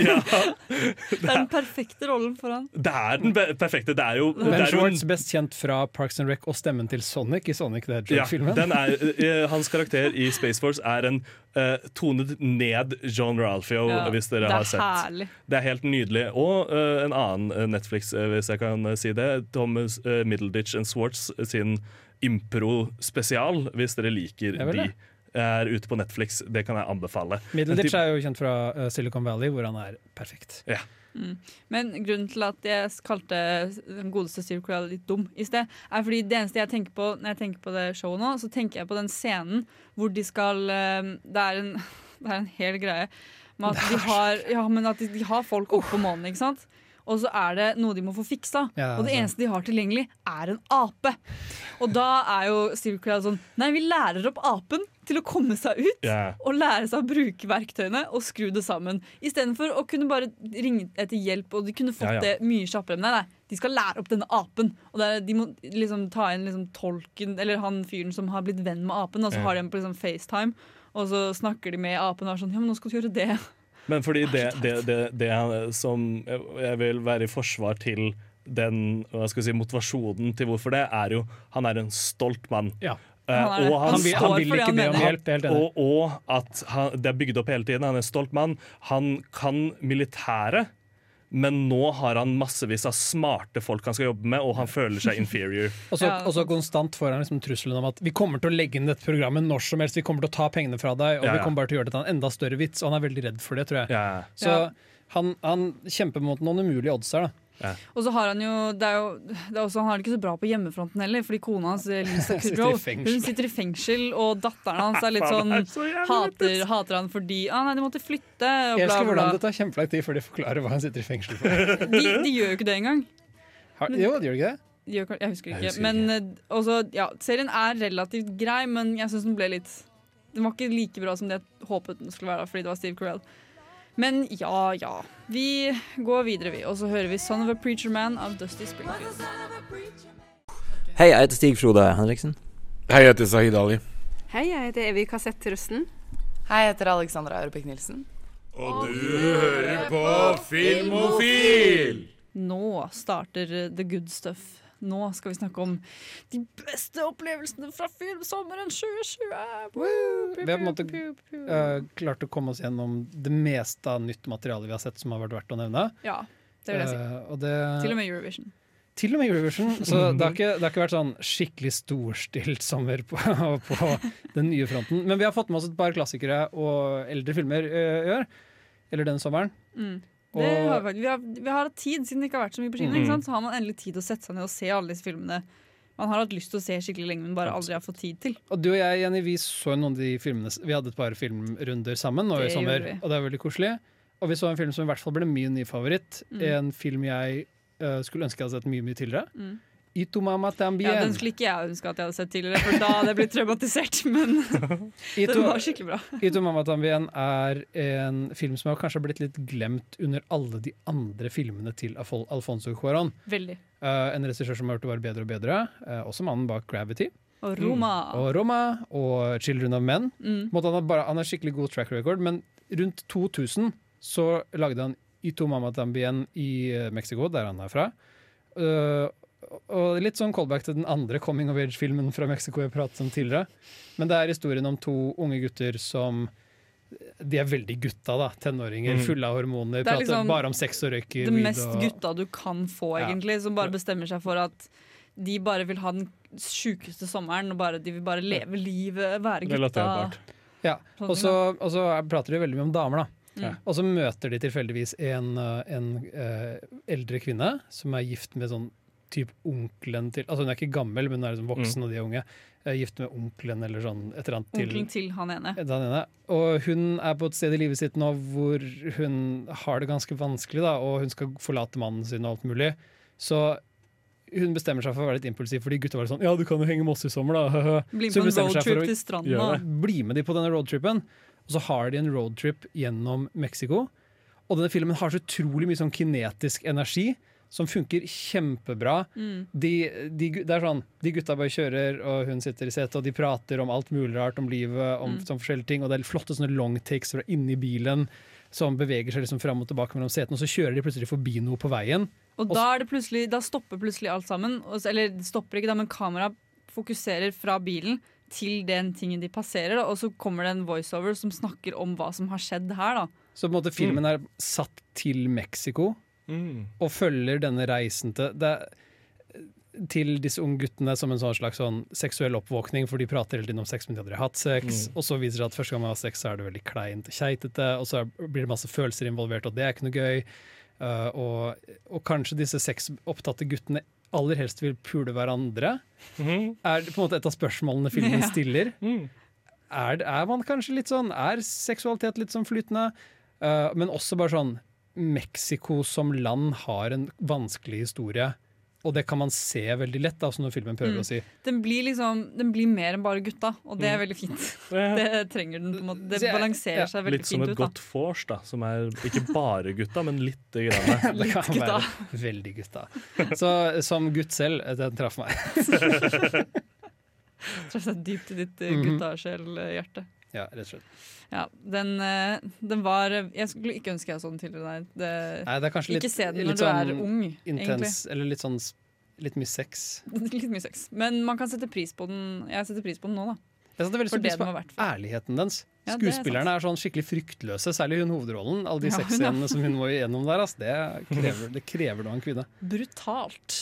Det er den perfekte rollen for han. Det er den perfekte. Det er jo, det Ben Shorts, jo en Schwartz, best kjent fra Parks and Rec og stemmen til Sonic i Sonic the Ja, Hedgehog-filmen. den eh, hans karakter i Space Force er en eh, tonet ned John Ralphio, Ja, hvis dere det er har sett. herlig. Det er helt nydelig. Og uh, en annen eh, Netflix, hvis jeg kan si det. Thomas uh, Middleditch and Swartz sin impro-spesial, hvis dere liker de. Er ute på Netflix. Det kan jeg anbefale. Middleditch er jo kjent fra Silicon Valley, hvor han er perfekt. Ja. Mm. Men grunnen til at jeg kalte den godeste Steve Carell litt dum i sted, er fordi det eneste jeg tenker på når jeg tenker på det showet nå, så tenker jeg på den scenen hvor de skal eh, Det er en, det er en hel greie med at de har, ja, men at de, de har folk oppe på månen, ikke sant? Og så er det noe de må få fiksa. Ja, og det eneste de har tilgjengelig, er en ape. Og da er jo Steve Crowd sånn Nei, vi lærer opp apen til å komme seg ut. yeah. Og lære seg å bruke verktøyene og skru det sammen. Istedenfor å kunne bare ringe etter hjelp, og de kunne fått Ja, ja. det mye kjappere. Men nei, nei, de skal lære opp denne apen. Og er, de må liksom ta inn liksom tolken, eller han fyren som har blitt venn med apen, og så yeah. har de på liksom FaceTime, og så snakker de med apen og er sånn Ja, men nå skal du gjøre det. Men fordi det, det, det, det som jeg vil være i forsvar til den hva skal jeg si, motivasjonen til hvorfor det, er jo Han er en stolt mann. Ja. Eh, Han og Han vil- han vil ikke be om hjelp. Og, og at han, det er bygd opp hele tiden. Han er en stolt mann. Han kan militæret, men nå har han massevis av smarte folk han skal jobbe med, og han føler seg inferior. Og så, Ja. og så konstant får han liksom trusselen om at vi kommer til å legge inn dette programmet når som helst, vi kommer til å ta pengene fra deg, og Ja, vi kommer bare til å gjøre det til en enda større vits. Og han er veldig redd for det, tror jeg. Ja. Så Ja. han, han kjemper mot noen umulige odds her, da. Og så har han jo, det er jo det er også, Han har det ikke så bra på hjemmefronten heller, fordi kona hans Lisa Sitter i Kudrow hun sitter i fengsel, og datteren hans er litt sånn er så hater, hater han fordi ah, nei, de måtte flytte. Og Jeg bla, elsker hvordan det tar kjempelang tid før de forklarer hva han sitter i fengsel for. De, de gjør jo ikke det engang. Har, jo, de gjør ikke det? Jeg husker ikke. Jeg husker men eh, også, ja, serien er relativt grei, men jeg syns den ble litt Den var ikke like bra som det jeg håpet den skulle være, fordi det var Steve Carell. Men ja, ja. Vi går videre, vi. Og så hører vi 'Son of a Preacher Man' av Dusty Springfield. Hei, jeg heter Stig Frode Henriksen. Hei, jeg heter Sahid Ali. Hei, jeg heter Evy Kassett Rusten. Hei, jeg heter Alexandra Europek-Nilsen. Og du hører på Filmofil! Nå starter eh, The Good Stuff. Nå skal vi snakke om de beste opplevelsene fra filmsommeren 2020. Woo, Vi har på en måte eh, klart å komme oss gjennom det meste av nytt materiale vi har sett som har vært verdt å nevne. Ja, det vil jeg si. Uh, og det, Til og med Eurovision. Til og med Eurovision. Så det har, ikke, det har ikke vært sånn skikkelig storstilt sommer på, på den nye fronten. Men vi har fått med oss et par klassikere og eldre filmer eh, i år. Eller denne sommeren. Mm. Og- har, vi, vi, har, vi har hatt tid, siden det ikke har vært så mye på kino. Mm. Så har man endelig tid til å sette seg ned og se alle disse filmene. Man har hatt lyst til å se skikkelig lenge, men bare aldri har fått tid til. Og du og jeg, Jenny, vi så noen av de filmene Vi hadde et par filmrunder sammen nå i sommer, og det er veldig koselig. Og vi så en film som i hvert fall ble min nye favoritt. Mm. En film jeg uh, skulle ønske jeg hadde sett mye mye tidligere. Mm. Itomama tambien. Ja, den skulle ikke jeg ønske at jeg hadde sett tidligere, for da hadde jeg blitt traumatisert. Men den var skikkelig bra. Itomama tambien er en film som har kanskje blitt litt glemt under alle de andre filmene til Afol- Alfonso Cuaron. Veldig. Uh, en regissør som har gjort det bare bedre og bedre. uh, også mannen bak Gravity. Og Roma. Og Roma og Children of Men. Mm. Han, har bare, han har skikkelig god track record, men rundt 2000 så lagde han Ito Mama Tambien i eh, Mexico, der han er fra. Eh, og litt sånn callback til den andre coming of age-filmen fra Mexico jeg pratet om tidligere. Men det er historien om to unge gutter som De er veldig gutta, da. Tenåringer, Mm. fulle av hormoner. Er Prater liksom bare om sex og røyker. Det mest og- gutta du kan få, Ja. egentlig. Som bare bestemmer seg for at de bare vil ha den sjukeste sommeren. Og bare, de vil bare leve livet, være gutta. Ja, og så, og så prater de veldig mye om damer, da. Mm. Og så møter de tilfeldigvis en, en, en uh, eldre kvinne som er gift med sånn typ onkelen til Altså hun er ikke gammel, men hun er liksom voksen, Mm. og de er unge. Er gift med onkelen eller sånn et eller annet til Onkelen til han ene. han ene. Og hun er på et sted i livet sitt nå hvor hun har det ganske vanskelig, da, og hun skal forlate mannen sin og alt mulig. Så hun bestemmer seg for å være litt impulsiv, fordi gutta var sånn Ja, du kan jo henge med oss i sommer, da. Bli med Så hun på en bestemmer seg for roadtrip å til stranda. gjøre det. Bli med de på denne roadtripen. Og så har de en roadtrip gjennom Mexico. Og denne filmen har så utrolig mye sånn kinetisk energi som funker kjempebra. Mm. De, de, det er sånn, de gutta bare kjører, og hun sitter i setet, og de prater om alt mulig rart om livet, om Mm. sånn forskjellige ting, og det er flotte sånne long takes fra inni bilen som beveger seg liksom fram og tilbake mellom setene, og så kjører de plutselig forbi noe på veien. Og da, er det plutselig, da stopper plutselig alt sammen. Eller det stopper ikke, da, men kameraet fokuserer fra bilen til den tingen de passerer. Da, og så kommer det en voiceover som snakker om hva som har skjedd her. Da. Så på en måte filmen er satt til Mexico og følger denne reisen til det er, til disse unge guttene som en sånn slags sånn seksuell oppvåkning, for de prater hele tiden om sex, men de har aldri hatt sex. Mm. Og så viser det at første gang man har sex, så er det veldig kleint og keitete, og så er- blir det masse følelser involvert, og det er ikke noe gøy. Uh, og, og kanskje disse sexopptatte guttene aller helst vil pule hverandre, er det på en måte et av spørsmålene filmen Ja. stiller. Er, er man kanskje litt sånn Er seksualitet litt sånn flytende? Uh, men også bare sånn Mexico som land har en vanskelig historie. Og det kan man se veldig lett, da, som når filmen prøver Mm. å si. Den blir liksom Den blir mer enn bare gutta, og det er Mm. veldig fint. Det trenger den på en måte. Det balanserer seg veldig fint ut. Litt som et ut. Godt vors, da, som er ikke bare gutta, men lite grann. Det kan gutta. være veldig gutta. Så som gutt selv, eh, den traff meg. Traff seg dypt i ditt uh, Mhm. guttasjelhjerte. Ja, rett og slett. Ja, den, eh, den var Jeg skulle ikke ønske jeg så den tidligere. Nei. Det, Nei, det er kanskje litt, ikke se den når du sånn er ung, intens, eller litt sånn litt mye sex. Litt mye sex. Men man kan sette pris på den Jeg setter pris på den nå, da. Jeg setter veldig stor pris på ærligheten dens. Ja, Skuespillerne er er, sånn skikkelig fryktløse, særlig hun hovedrollen. Alle de Ja, sexscenene som hun må igjennom der, ass, det krever, det krever av en kvinne. Brutalt.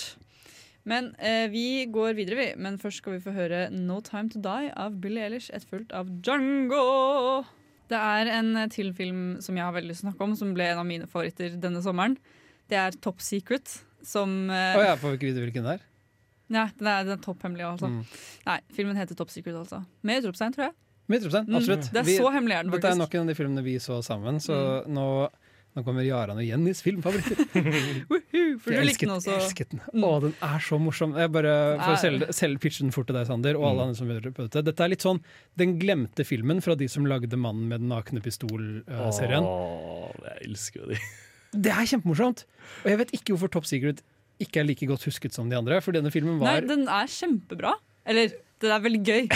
Men eh, vi går videre, vi. Men først skal vi få høre No Time To Die av Billie Eilish, etterfulgt av Django. Det er en eh, til film som jeg har veldig lyst til å snakke om, som ble en av mine favoritter denne sommeren. Det er Top Secret, som eh, oh, ja, får vi ikke vite hvilken det er? Nei, den er, den er topphemmelig, altså. Mm. Nei, filmen heter Top Secret, altså. Med utropstegn, tror jeg. Med utropstegn, Mm, absolutt. det er så hemmelig er den Dette er faktisk. Mm. nok en av de filmene vi så sammen, så nå, nå kommer Jaran og Jennys filmfavoritter. For du likte den også. jeg elsket den. Å, den er så morsom. Jeg bare For å selge, selge pitchen fort til deg, Sander, og Mm. alle andre som hører på dette. Dette er litt sånn den glemte filmen fra de som lagde 'Mannen med den nakne pistol'-serien. Åh, jeg elsker jo de. Det er kjempemorsomt! Og jeg vet ikke hvorfor Top Secret ikke er like godt husket som de andre, for denne filmen var Nei, den er kjempebra. Eller, den er veldig gøy.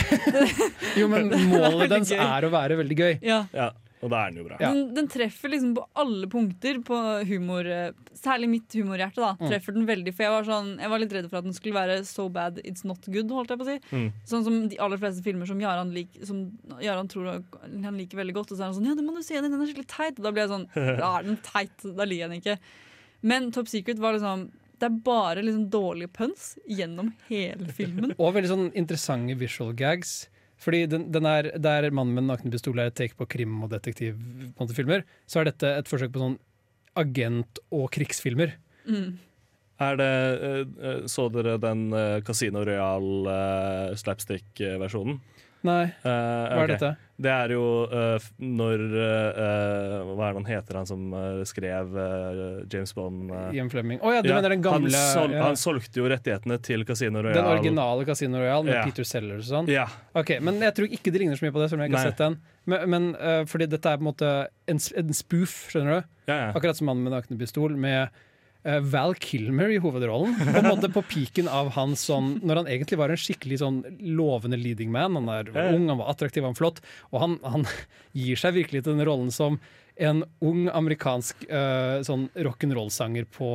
Jo, men målet dens er å være veldig gøy. Ja. Ja. Og da er den jo bra. Den, den treffer liksom på alle punkter på humor eh, Særlig mitt humorhjerte. da Mm. Treffer den veldig For jeg var, sånn, jeg var litt redd for at den skulle være so bad it's not good. Holdt jeg på å si Mm. Sånn som de aller fleste filmer som Jaran, lik, som Jaran tror han liker veldig godt. Og så er han sånn Ja, det må du se, den er skikkelig teit. Og da blir jeg sånn Da er den teit. Da liker jeg den ikke. Men Top Secret var liksom Det er bare liksom dårlige puns gjennom hele filmen. Og veldig sånn interessante visual gags. Fordi den, den er, Der 'Mannen med den nakne pistol' er et take på krim- og detektivfilmer, så er dette et forsøk på sånn agent- og krigsfilmer. Mm. Er det, eh, eh, så dere den eh, Casino Royal slapstick-versjonen? Nei. Eh, Hva er dette? Det er jo uh, når eh, Hva er det han heter, han som skrev James Bond? Ian Fleming. Å ja, du mener den gamle- han, sol ja. han solgte jo rettighetene til Casino Royale. Den originale Casino Royale med Ja. Peter Sellers og sånn? Ja. Ok, Men jeg tror ikke det ligner så mye på det, selv om jeg ikke har sett den. Men, men fordi dette er på en måte en, en spoof, skjønner du? Ja, ja. Akkurat som Mannen med nakne pistol, med Val Kilmer i hovedrollen. På en måte på piken av han sånn Når han egentlig var en skikkelig sånn lovende leading man. Han er ung, han var attraktiv, han var flott. Og han, han gir seg virkelig til den rollen som en ung amerikansk uh, sånn rock'n'roll-sanger på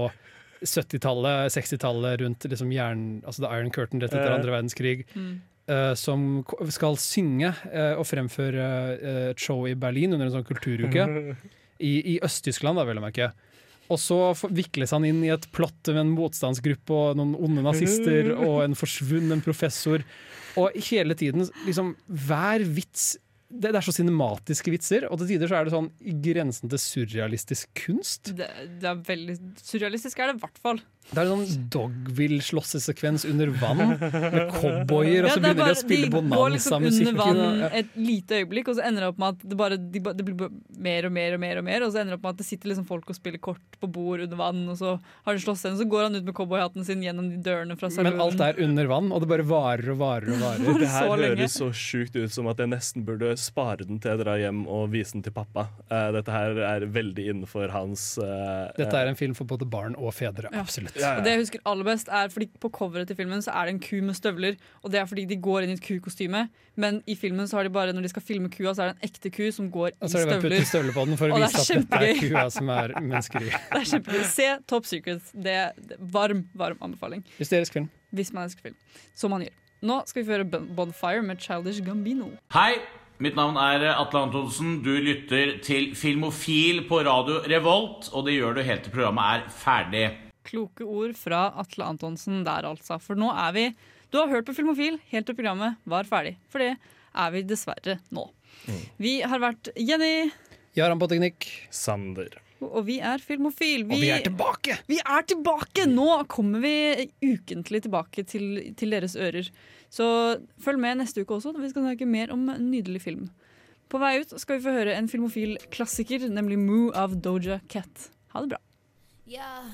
70-tallet, 60-tallet, rundt liksom jern, altså The Iron Curtain rett etter andre verdenskrig. Mm. Uh, som skal synge uh, og fremføre uh, et show i Berlin under en sånn kulturuke. I, i Øst-Tyskland, da, vel å merke. Og så vikles han inn i et plott med en motstandsgruppe og noen onde nazister og en forsvunnen professor. Og hele tiden, liksom, hver vits det, det er så cinematiske vitser, og til tider så er det sånn i grensen til surrealistisk kunst. Det, det er veldig surrealistisk, er det i hvert fall. Det er en sånn Dogville-slåssesekvens under vann, med cowboyer, og så ja, begynner begynner de å spille De går liksom bonanza-musikk. under vann et lite øyeblikk, og så ender det opp med at det, bare, de, det blir mer og mer og mer, og mer Og så ender det opp med at det sitter liksom folk og spiller kort på bord under vann, og så har de slåss igjen. Så går han ut med cowboyhatten sin gjennom de dørene fra Men alt er under vann, og det bare varer og varer og varer. Det her så høres så sjukt ut som at jeg nesten burde spare den til jeg drar hjem og vise den til pappa. Uh, dette her er veldig innenfor hans uh, Dette er en film for både barn og fedre. Ja. Absolutt. Og det jeg husker aller best er fordi På coveret til filmen så er det en ku med støvler, og det er fordi de går inn i et kukostyme. Men i filmen så har de bare når de skal filme kua, så er det en ekte ku som går i Og så er det bare støvler. støvler på den for å Og vise er at dette er kua som er menneskeri. Det er kjempegøy. Se Top Secret. Det er varm, varm anbefaling. Hysterisk film. Hvis man elsker film. Som man gjør. Nå skal vi få høre Bonfire med Childish Gambino. Hei, mitt navn er Atle Antonsen. Du lytter til Filmofil på radio Revolt, og det gjør du helt til programmet er ferdig. Kloke ord fra Atle Antonsen der, altså. For nå er vi Du har hørt på Filmofil helt til programmet var ferdig. For det er vi dessverre nå. Vi har vært Jenny. Jaran på teknikk. Sander. Og vi er Filmofil. Og vi er tilbake! Vi er tilbake! Nå kommer vi ukentlig tilbake til, til deres ører. Så følg med neste uke også, vi skal snakke mer om nydelig film. På vei ut skal vi få høre en filmofil klassiker, nemlig Moo av Doja Cat. Ha det bra. Yeah,